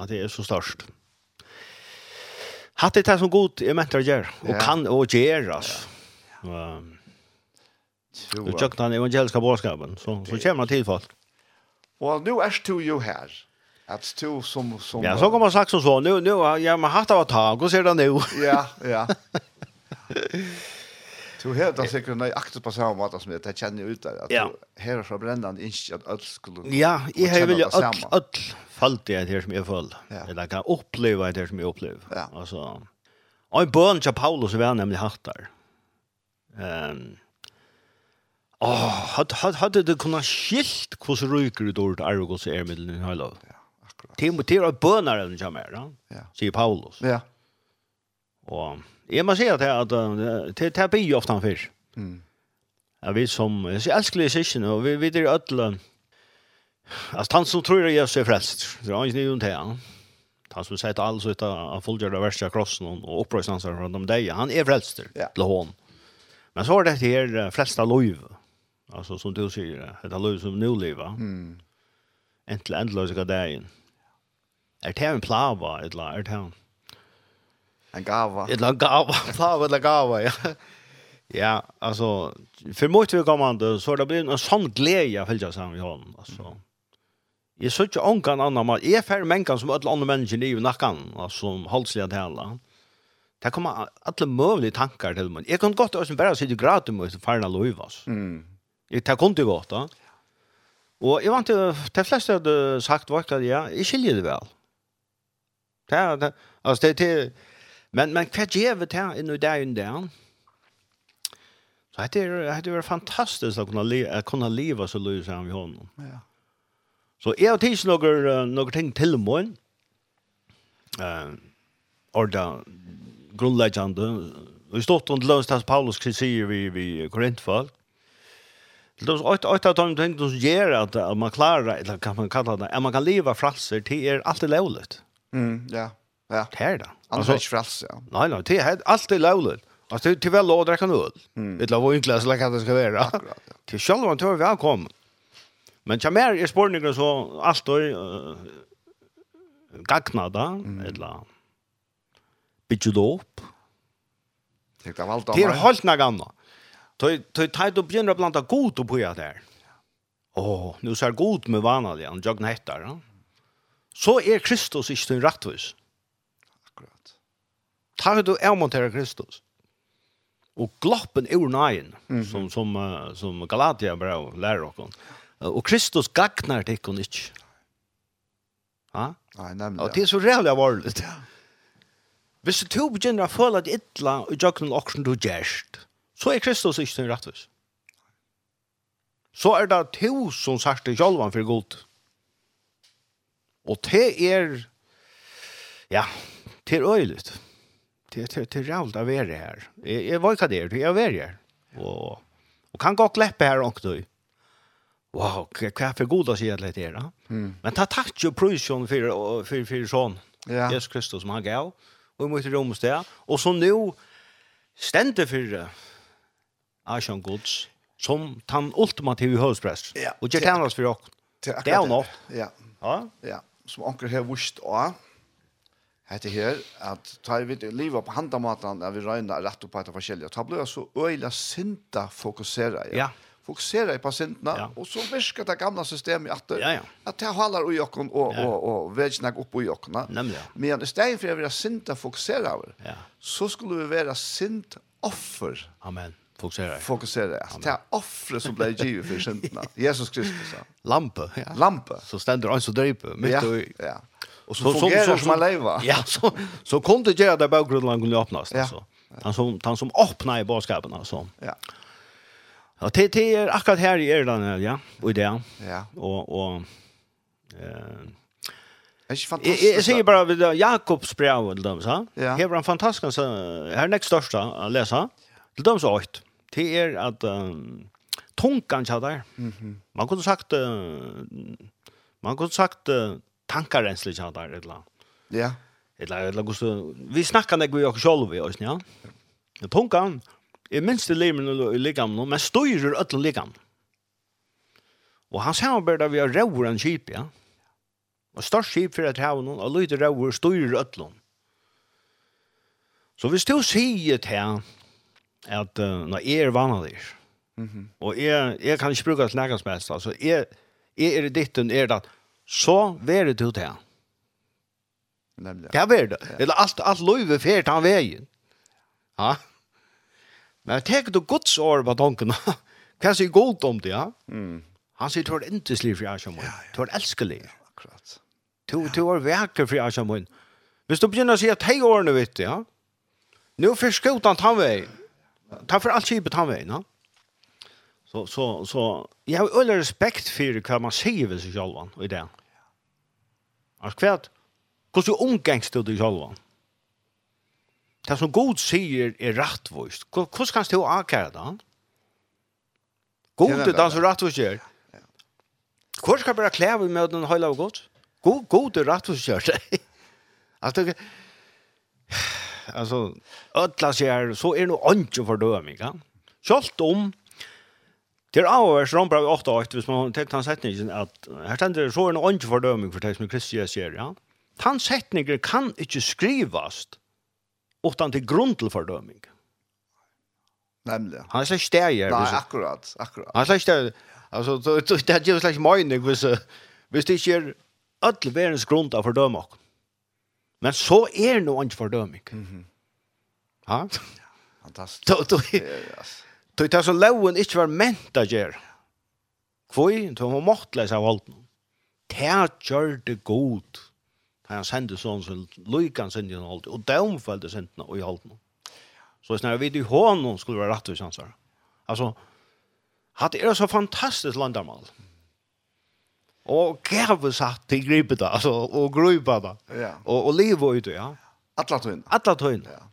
at det er så størst. Hatt det er som god er mente å gjøre, og ja. kan og gjøre, altså. Ja. Um, du tjøkna den evangeliska bådskapen, så, så kommer han til folk. Og nå er du jo her. At du som som Ja, så kommer man sagt som så nu nu jag har hatt av tag och ser det nu. ja, ja. Du har det sikkert nei akter på samme måte som det kjenner ut der at du her fra brennande ikke at alt skulle Ja, jeg har vel alt alt fallt det här som jeg føl. Eller kan uppleva det her som jag upplever. Ja. Alltså Og en bøn til Paulus var nämligen hatt där. Ehm Åh, hade hade hade det kunna skilt hur så ryker ut ordet Argos är middelen i Hallov. Ja, akkurat. Timoteus bønar den kommer, ja. Sier Paulus. Ja. Och Jag måste säga att det det blir ju ofta han fisk. Mm. Jag vet som jeg sier elskelig sig och vi vet det alla. altså han som tror Jesus är frälst. Det är ju inte han. Han som säger så ut av fullgjorda värsta krossen och upprörelseansar från de där. Han är frälster ja. till hon. Men så er det här flesta lov. Alltså som du säger, det är lov som nu lever. Mm. Äntligen ändlösa dagen. Är det här en plava eller är det en En gava. En gava. Plava eller gava, ja. Ja, alltså för mycket kommande så det blir en sån glädje fyllt av i honom alltså. Jag såg ju onkan annan man är färre människan som alla andra människor i livet nackan alltså som halsliga till alla. Det kommer alla möjliga tankar till mig. Jag kan gott och sen bara sitta gratis med färna lovas. Mm. Jag tar kunde gott då. Och jag vant de flesta hade sagt vart ja, jag skiljer det väl. Det alltså det Men men vad ger vi till i nu där in där? Så det är det är fantastiskt att kunna leva att kunna leva så lös han vi honom. Ja. Så är det inte några några ting till mig. Eh orda grundläggande Vi stått under löst hans Paulus kritik vi vi Korintfall. Det är åtta av de ting som gör att man klarar eller kan man kalla det att man kan leva fralser, till är alltid lovligt. Mm, ja. Ja. Det är det. Annars är det ikke frelse, ja. Nej, nej, det är alltid lovligt. Alltså det är väl lov att dricka en öl. Det lär vara enklare så lär det ska vara. Akkurat, ja. Till själva man tror välkommen. Men tja mer är spårningen så allt och uh, gagnada, mm. eller bygget upp. Det är allt Det är helt något annat. Tøy tøy då begynner å blanda god och börja der. Åh, nu ser god med vanlig, han jag hettar. Ja? Så er Kristus inte en rättvis tar du avmontera Kristus. Og gloppen ur nöjen mm -hmm. som som uh, som Galatia bra lærer oss. Uh, og Kristus gagnar dig kon ikke. Ja? Nei, nemlig. Og det er så jävla varligt. Ja. Hvis du begynner å føle at ytla og jøkken og du gjerst, så er Kristus ikke den rettvis. Så er det to som sagt det sjølvan for god. Og det er, ja, det er øyelig det det det rävligt att vara här. Jag jag var kvar där, jag var här. Och och kan gå kläppa här också då. Wow, vad för goda sig att det är. Mm. Men ta tack ju provision för för för sån. Ja. Jesus Kristus som han gav och mot Romstad. Och så nu ständer för det. Asian Guds som tan ultimativa husprest. Ja. Och jag kan oss för och. Det är nog. Ja. Ja. Ja, som onkel här wurst och hette her, at tar vi livet på handamaten, at vi røyner rett opp på etter forskjellige, ta blir jeg så øyla sinta fokusera Ja. ja. Fokuseret på sintene, ja. og så virker det gamla systemet at, ja, ja. at det holder ui okken og, ja. og, og, og vedgjene oppe i åkken. Nemlig. Men i stedet for å være sinta fokuseret, ja. så skulle vi være sint offer. Amen. Fokusera. Fokusera. Det er offre som blir givet for synderna. Jesus Kristus. Lampe. Ja. Lampe. Så stender han så dryper. Mitt ja. Ja. Och så så så som som leva. Ja, så så kom det göra där bakgrunden kunde öppnas ja. alltså. Han som han som öppnar i barskapen alltså. Ja. Ja, det det är akkurat här i Irland ja, och där. Ja. Och och eh Är fantastiskt. Jag säger bara vid Jakobs brev och dem så. Ja. var en fantastisk så här näst största att läsa. Till dem så åt. Det är att um, tunkan så där. Mhm. Man kunde sagt uh, man kunde sagt uh, tankarenslig han där eller. Ja. Eller eller gusto vi snackar när vi också själva vi oss, ja. Det punkan är minst det lemen i ligam nu, men styrer öll ligam. Och han samarbetar vi har råar en kip, ja. Och störst kip för att ha någon och lyder råar styrer öll. Så hvis du sier til at uh, når jeg er vanlig, mm -hmm. og jeg, jeg kan ikke bruke det til nægans mest, altså jeg, jeg er i ditt og er det, så verer du til det. Nemlig. Det verer det. Eller alt, alt løyve fer han veien. Ja. Men tek du Guds år på tankene. Hva sier godt om det, ja? Mm. Han sier, du er ikke slik for Ashamun. Ja, ja. Du er elskelig. Akkurat. Du, du er vekker for Ashamun. Hvis du begynner å si at hei årene, vet du, ja? Nå først skjøt han tannveien. Ta for alt kjipet skipet tannveien, ja? Så, så, så, jeg har øyne respekt for hva man sier ved seg selv, og i det. Ja Altså kvært, hvordan omgengst du deg selv? Det som god sier er rettvoist. Hvordan kan du akkurat det? God er den som rettvoist gjør. Hvor skal bare klæve med den høyla av godt? God, god er rettvoist gjør det. altså, det Alltså ödla sig här så är nog inte för döming. kan? Skolt om Til avhørs rombra vi 8-8, hvis man tenker han setningen, at her stender så en ånd fordøming for det som Kristus jeg sier, ja. Han setningen kan ikke skrivast utan til grunn til fordøming. Nemlig. Han er slik steger. Nei, akkurat, akkurat. Han er slik steger. Altså, det er jo slik møyning hvis, hvis det ikke er alle verens grunn til å fordøme oss. Men så er det noe annet fordøming. Mm -hmm. Ha? Fantastisk. Tøy ta som loven ikkje var ment a gjer. Kvoi, tøy hon måttleis av holden. Ta gjør det god. Ta han sende sånn som lykan sende han holden, og døm følte sendene i holden. Så snar vi i hånden skulle være rett og kjansar. Altså, hatt er så fantastisk landarmal. Og gæve satt til gripet da, altså, og grupa da. Ja. Og, og livet ut, ja. Atla tøyne. Tøyne. Ja.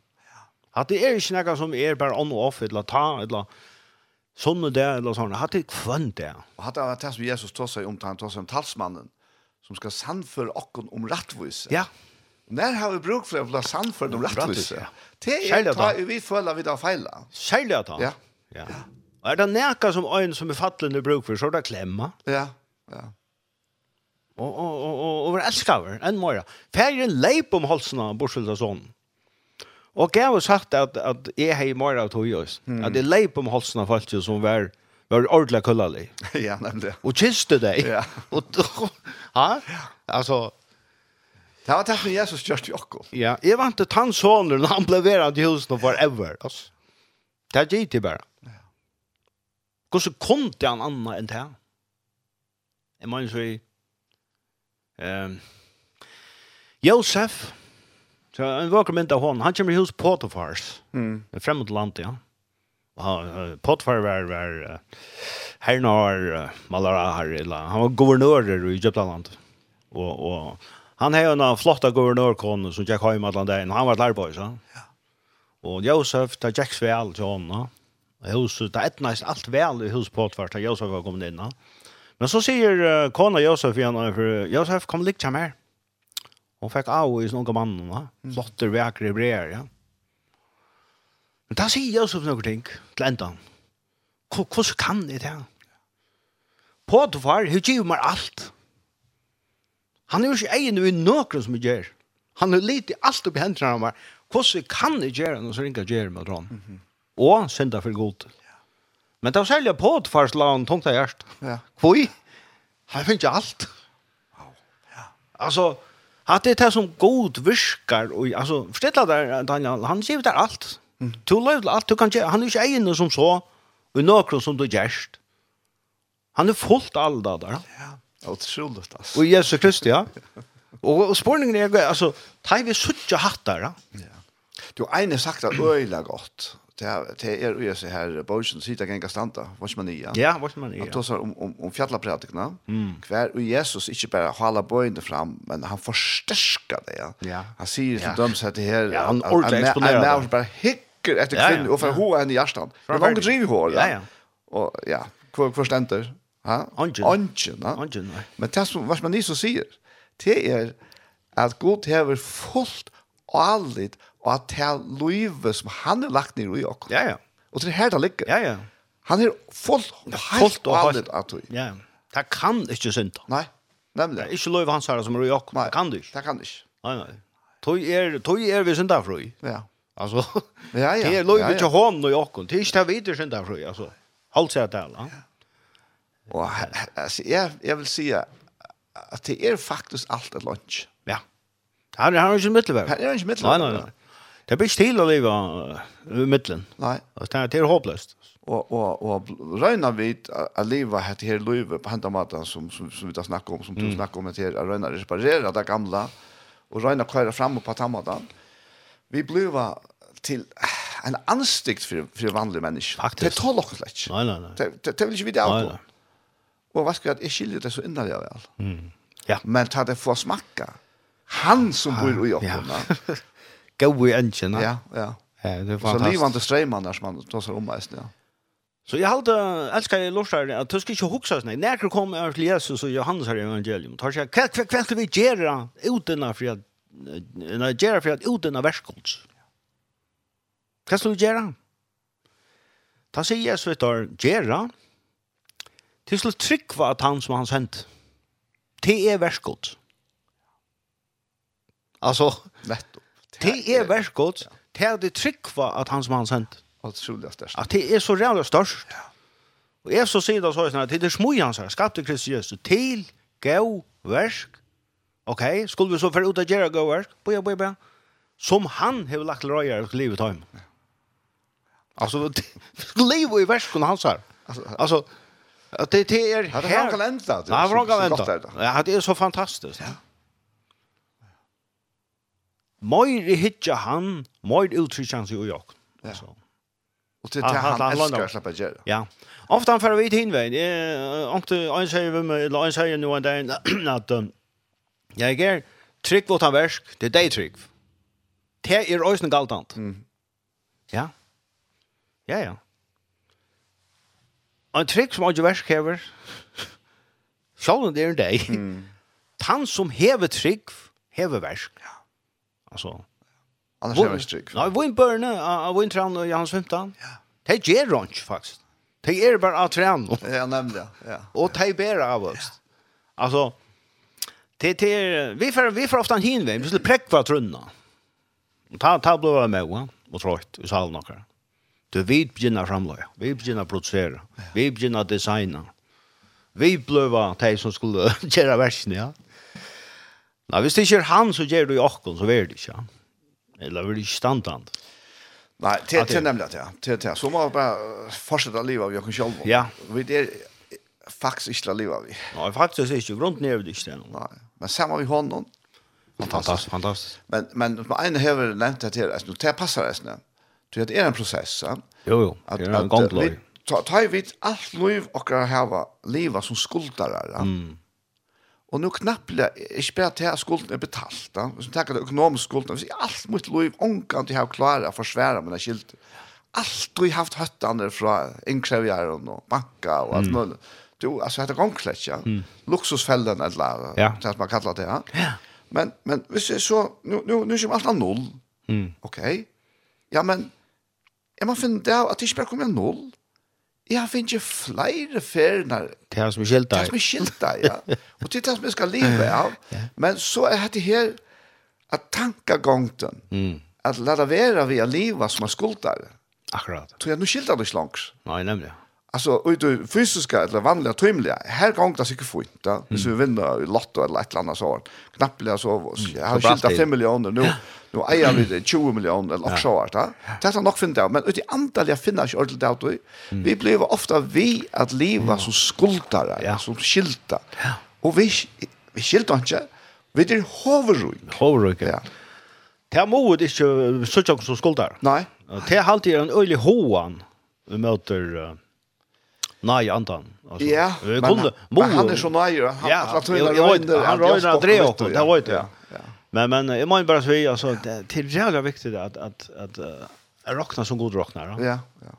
At det er ikke noe som er bare on og off, eller ta, eller sånn og det, eller sånn. At det er kvann det. Og at det er det som Jesus tar seg om, han tar seg om talsmannen, som skal sannføre okken om rettvise. Ja. Når har vi bruk for å bli sannføre om rettvise? Det er da vi føler vi da feiler. Kjærlig at Ja. Ja. Og er det noe som øyne som er fattlende bruk for, så er det klemma. Ja, ja. Og, og, og, og, og elsker over, enn morgen. Færre leip om halsen av bortsett av sånn. Og jeg har sagt at, at jeg har mer av tog oss. Mm. At jeg leip om halsen av folk som var, var ordentlig kullalig. ja, nemlig. Og kiste deg. Ja. og, ha? Altså, Det var det som Jesus gjør til okko. Ja, jeg vant til tannsåner når han ble verant i husen forever. Altså. Det er gitt i bare. Ja. Hvordan kom det han annet enn det? Jeg mener så i... Um, Josef, Så en vacker mynd av hon. Han kommer hos Potifars. Mm. En fremmed land, ja. Uh, Potifar var, var uh, hernar, uh, Malara her, eller han var guvernør i Egyptaland. Og, og han har en flotta guvernørkone som Jack Høym alle dagen. Han var lærbøy, så. Ja. Og Josef, det Jacks vel til henne. Huset, det etnæst alt vel i hos Potifar, da Josef var kommet inn. Men så sier uh, kona Josef igjen, for Josef, kom likt ham her. Hon fick av i sånga mannen, va? Flotter, väkre, breer, ja. Men det sier jeg også noen ting til enda. Hvordan kan jeg det? På at far, hun giver meg alt. Han er jo ikke egen i noen som jeg gjør. Han er lite alt oppi hendene av meg. Hvordan kan jeg gjøre noe så ringer jeg gjør med dron? Og synda for god. Men det var særlig på at far la han tungt av Ja. Hvor? Han finner ikke alt. Alltså Att det är som god virkar och alltså förställa där Daniel han ger där allt. Du lever allt du kan ge han är inte egen som så och några som du gärst. Han är fullt all där där. Ja. Otroligt alltså. Och Jesus Kristus ja. Och, och spårningen är alltså tar vi sucha hattar. Ja. Du ene sagt att øyla gott det er jo så här Bolsjen sitter gänga standa. Hva Vad man nya. Ja, vad man nya. Att så om om om fjallapratikna. Mm. Kvar och Jesus inte bara hålla bojen fram, men han förstärkar det. Ja. Ja. Han sier ja. til dem så att det här han exponerar. Han är bara hicker efter kvinnor och för hur henne i hjertan. Det långt driv hår. Ja, ja. Og ja, hvor forstender? Ha? Ongen. Ongen, Ja. Ongen, Angen. Men det som hva vad man ni så sier? Det er at Gud hever fullt og allit og at det er løyve som han har lagt ned i oss. Ja, ja. Og det er her det ligger. Ja, ja. Han er fullt og helt og helt av tog. Ja, det kan ikke synda. Nei, nemlig. Det er ikke løyve hans her som er i oss. Nei, kan du ikke. Det kan du ikke. Nei, nei. Tog er, tog er vi synda frøy. Ja. Alltså. Ja, ja. Det är löjligt inte hon och jag. Det är inte vidare sen där för alltså. Håll sig att det va. Och altså, jeg, jeg vil si at det er faktisk alt et lunch. Ja. Han har ju inte mittelväg. Her er ju inte mittelväg. Nej, nej, nej. Det blir stil å leve i middelen. Nei. Det er, det er håpløst. Og, og, og røyna vi å leve her til løyve på hendet maten som, som, som vi da snakker om, som du mm. snakker om her, at røyna reparere det gamle, og røyna køyre frem på tannmaten. Vi blir til en anstikt for, for vanlige mennesker. Faktisk. Det tål dere slett ikke. Nei, nei, nei. Det, det, det vil ikke vi det av på. Og hva skal jeg, jeg skiljer det så innan jeg vel. Mm. Ja. Men ta det for å smakke. Han som bor i åkken. Ja. go i engine. Ja, ja. Ja, det var Så livande strömmar där som man tar sig om mest, ja. Så jag hade älskar jag lossar att du ska inte huxa såna. När det kommer till Jesus och Johannes här i evangelium. Tar sig kväll kväll kväll vi gera utan för att när gera för att utan av värskols. Vad ska vi gera? Ta sig Jesus tar gera. Till slut tryckva att han som han sent. Det är värskols. Alltså netto. Det är värst gott. Det är det trick var att hans man sent. Otroligt störst. At det är så jävla störst. Och jeg så sier det så här det är smujan så skapte Kristus Jesus till gå värsk. Okej, skulle vi så för ut att göra gå värsk. Boja boja. Som han har lagt röjer i livet hem. Alltså liv i verskene han sa. Alltså alltså det det är här. Det kan ända. Ja, det kan ända. Ja, det är så fantastiskt. Ja. Møyre hitja han, møyre uttrykker han seg i åkken. Ja. Så. Och det han, han älskar att släppa gärna. Ja. Ofta han för vid hinvägen. Eh, inte en säger vi med eller en säger nu en dag att jag är trick vart han värsk, det är dig trick. Det är ösnen galtant. Mm. Ja. Ja, ja. En trick som jag värsk häver. Själv det är en dag. Han som häver trick, häver värsk. Ja. Alltså Annars är det strikt. Nej, vi Burner, av Wayne Traun och Jan Svimtan. Ja. Det är Ronch faktiskt. Det är bara att träna. Ja, nämnde jag. Ja. Och det är bara oss. Alltså det det vi för vi för ofta en hinväg, vi skulle präkva trunna. Och ta ta blåa med va och trött i salen några. Du vid begynner framlöja, vi begynner producera, vi begynner designa. Vi blöva de som skulle göra versen, ja. Nei, hvis det ikke er han, så gjør du i okken, så er det ikke han. Eller er det ikke standant. Nei, det er nemlig det, det er det. Så må vi bare fortsette livet av Jørgen Kjolmo. Ja. Vi er faktisk ikke livet av vi. Nei, faktisk ikke. Grunden er det ikke det. Nei, men sammen vi hånden. Fantastisk, fantastisk. Men, men en har nevnt det til, det passer det, det er en prosess, sant? Jo, jo, det er en gongtløy. Ta, ta i vidt alt liv okkar hava, liva som skuldarar, mm Og nu knapplega, ikke bare til at skulden er betalt, da. Hvis man tenker det økonomisk skulden, hvis jeg alt mitt liv omgang til jeg har klaret å forsvære mine skilt. Alt du har haft høttene fra innkrevieren og banka og alt mulig. Du, altså, dette gongslett, ja. Mm. Luksusfellen, eller ja. det man kallar det, ja. ja. Men, men hvis jeg så, nu, nu, nu kommer alt av null. Mm. Ok? Ja, men, jeg må finne det at det ikke bare kommer av null. Jeg har finnet flere ferner. Det er som er skilt deg. Det er som er skilt deg, ja. Og det er det som jeg skal leve av. Men så er det her at tankagongten, mm. at la det være ved å leve som er skuldt deg. Akkurat. Så jeg, nå skilt deg ikke langt. Nei, nemlig. Alltså ut det fysiska eller vanliga trimliga. Här gång det sig fint då Mm. Hvis vi vinner i lotto eller ett annat så knappliga så av oss. Jag har skilt 5 miljoner nu. Nu äger vi det 20 miljoner eller så vart. Det är nog fint men ut i antal jag finner inte ordentligt ut. Vi blir ofta vi att leva som skuldare, ja. som skilta. Och vi vi skilta inte. Vi är hovruk. Hovruk. Ja. Det er det ikke så som skuldar. Nej. Det är alltid en øylig hoan. Vi möter nej antan alltså. Ja. Jag kunde men han är så nej han ja, att han röjer han röjer drev och det var det. Ja. Men men jag menar bara så är alltså det är jävla viktigt att att att rockna som god rocknar. Ja, ja.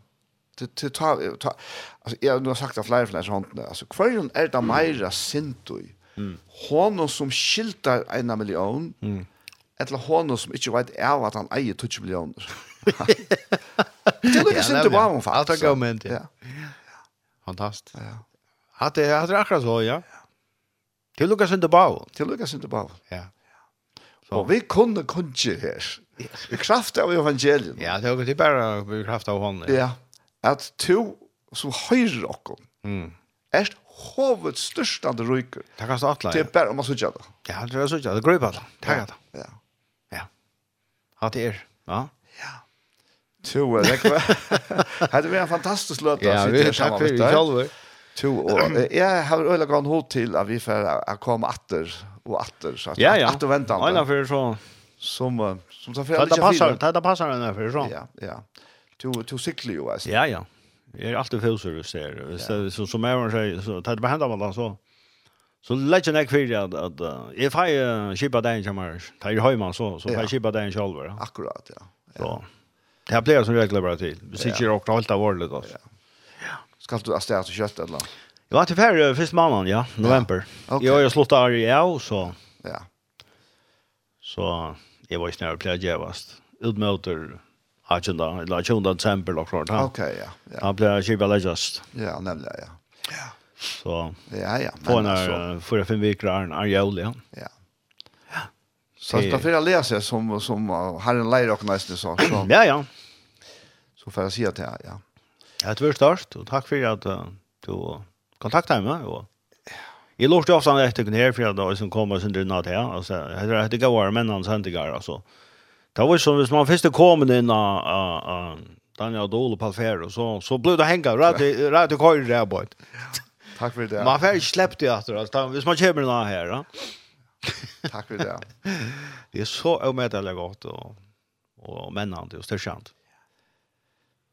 Det det tar ta alltså jag har sagt att flera flera sånt alltså kvar är det mera sintoj. Mm. Hon som skiltar en miljon. Mm eller hon som inte vet är at han äger 20 miljoner Det är ikke sint bara om han faktisk. Alt er gammelt, ja. Fantastiskt. Ja. Hade jag hade akkurat så ja. Till Lucas inte bau. Till Lucas inte bau. Ja. Så och vi kunde kunde här. I kraft av evangeliet. Ja, det var det bara i kraft av honom. Ja. Att to som höjer och Mm. Är hovet störstande ryker. Det kan stå atla. Det är bara om man såg det. Ja, det är så det. Det går ju bara. Tack. Ja. Ja. Hat er. Ja. To, det hade varit en fantastisk låt Ja, vi tack för det själva. To och jag har øyla gått hod til at vi får att komma åter och åter så att ja, ja. Atter vänta. Ja, för så som som så för att det passar, det passar den för så. Ja, ja. To to cykla jo, alltså. Ja, ja. Jag är alltid fullservice Hvis det så som Aaron säger så tar det på hända man så. Så lägger jag för att att if I uh, shipa den jamar, tar ju hemma så så får jag shipa den själv. Akkurat, ja. Ja. Det här blir som regel bara till. Vi sitter ju och hållt av ordet alltså. Ja. Ska du ställa till kött eller? Jag var till färre första månaden, ja, november. Ja. Okay. Jag har slått av i år så. Ja. Så jag var ju snäll på jävast. Utmöter agenda, eller agenda december och klart. Okej, ja. Ja. Han blir ju väl. Ja, nämligen, ja. Ja. Så. Ja, ja. På en här, för fem veckor är en arjol, ja. Ja. Så det... för jag lese som som Herren lär och nästa så så. ja ja. Så får jeg si at ja. Ja, det var størst, och tack för att uh, du kontaktet mig og Jag låter ofta när jag tycker ner för då som kommer sen det natt här alltså det heter går men han sen det går alltså. Det var som hvis man först kom in a Daniel Dole på Fer så så ble det hänga rätt rätt køyre, kör där bort. Tack för det. Man får släppte ju efter alltså. Hvis man kommer nå här, ja. Takk for det. Det er så omätligt gott og, og männande er stärkande.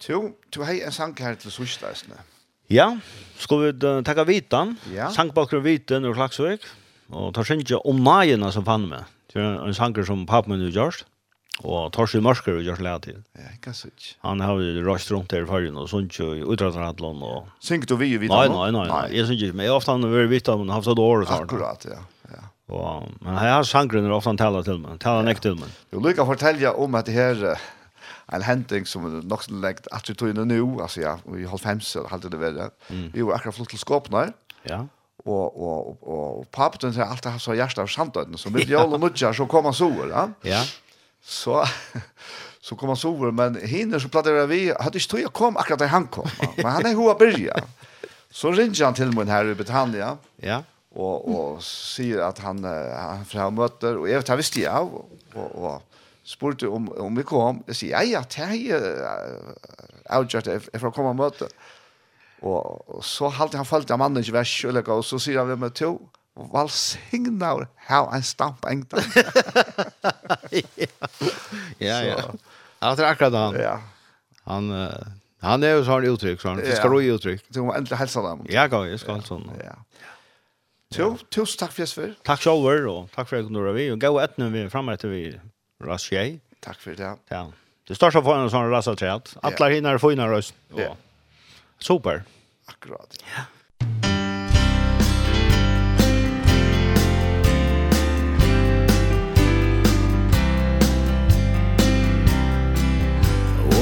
Jo, du har en sang her til Svistarsne. Ja, skal vi takke vitan. Ja. Sankbakgrund vitan och Klaksvik. Og tar sin ikke om najerna som fann med. Det er en sanger som pappa nu görs. Og tar sig mørker og gjør til. Ja, ikke sant. Han har jo røst rundt her i fargen og sånt jo i utrettet og... Synger du vi i vidt? Nei, nei, nei. Jeg synger ikke, men jeg ofte vært Vitan, men har haft et år og sånt. Akkurat, ja. Og, men her sangren er ofte han taler til meg, taler han ikke til meg. Jo, Luka fortelle om at det her en hending som er nok som legt at vi tog inn nå, altså ja, i halv fems, halte det verre. Vi var akkurat flott til skåpene Ja. Og, og, og, og papen har alltid haft så hjertet av samtøyden, så med jævla nødja så kom han sover, ja. Ja. Så, så kom han sover, men hinner så plattade vi, hadde ikke tog jeg kom akkurat da han kom, men han er hoa byrja. Så ringer han til min her i Britannia. Ja och och säger att han han framöter och jag vet han visste jag och och spurte om om vi kom jeg säger ja ja det är outjust if jag kommer möte och så halte han fallt av mannen i väsch och så säger han med to valsignar how I stamp en Ja ja. Ja, det är akkurat han. Ja. Han han är ju sån uttryck sån. Det ska ro uttryck. Du måste äntligen hälsa dem. Ja, går, jag ska alltså. Ja. Jo, tusen takk for Jesper. Takk selv, og takk for at du var vi. Og gå et når vi er fremme etter vi rast. Takk for det. Ja. Det så for en sånn rast tjeit. Atler hinner får innan røst. Ja. Super. Akkurat. Ja.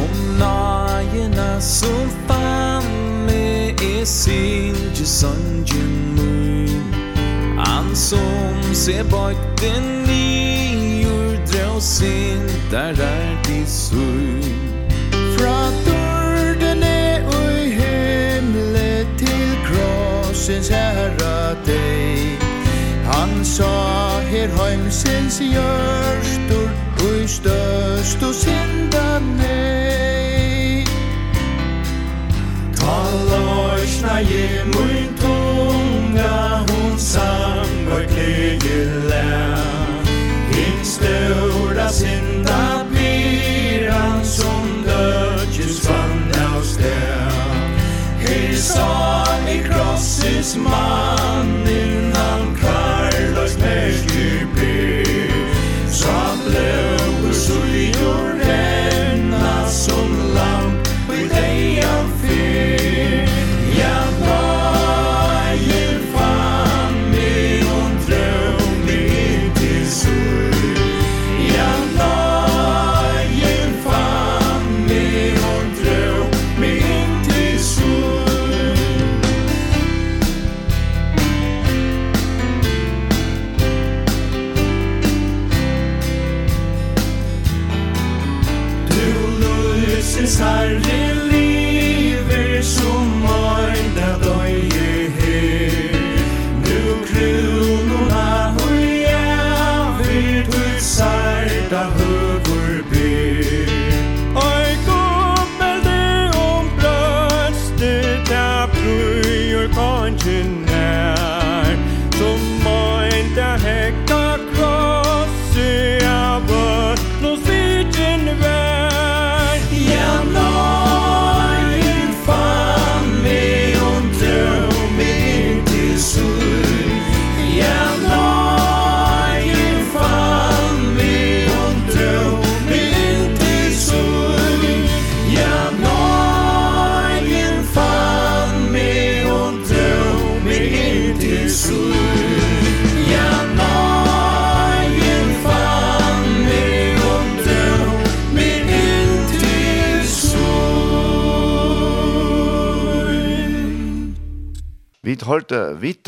Om nagena som fan med er sin til sangen mor Han som ser bøyten i ur og sin Der er de søy Fra dårdene og i til krossens herra deg. Han sa her heimsins hjørstor ui størst og synda nei Kallosna jemur synda pyran som dödjus vann av sted Her sa salig krosses man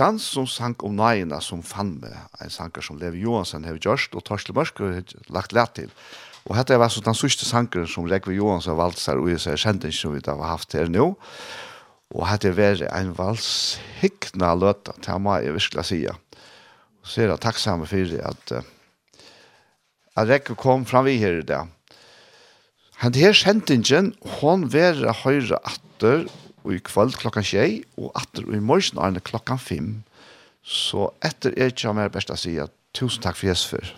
Kristans som sank om nøyene som fann med, en sankar som Levi Johansen har gjort, og Torsle Mørk har lagt lett til. Og dette var så den sørste sankeren som Levi Johansen valgte seg, og jeg ser kjent ikke som vi har haft her nå. Og dette var en valshikna løte, til må jeg virkelig si. Og så er jeg takksamme for det at, at Rekke kom fram vi her i dag. Han her kjentingen, hon var høyre atter, og i kvöld klokka tjei, og atter og i morgen er klokka fem. Så etter er ikke mer best å si at tusen takk for Jesper.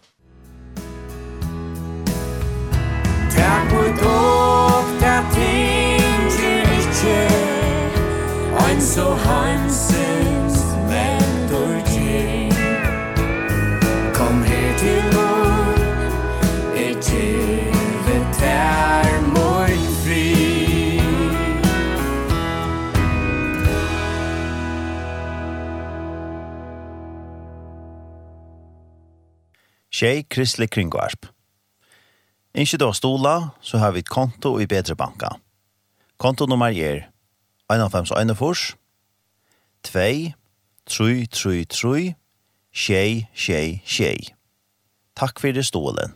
Takk for dog, takk ting til ikke, ein så hansen. Tjej Kristelig Kringvarp. Ikke da stola, så har vi et konto i Bedre Banka. Konto nummer er 1,5,1,4, 2, 3, 3, 3, tjej, tjej, tjej. Takk for det stålen.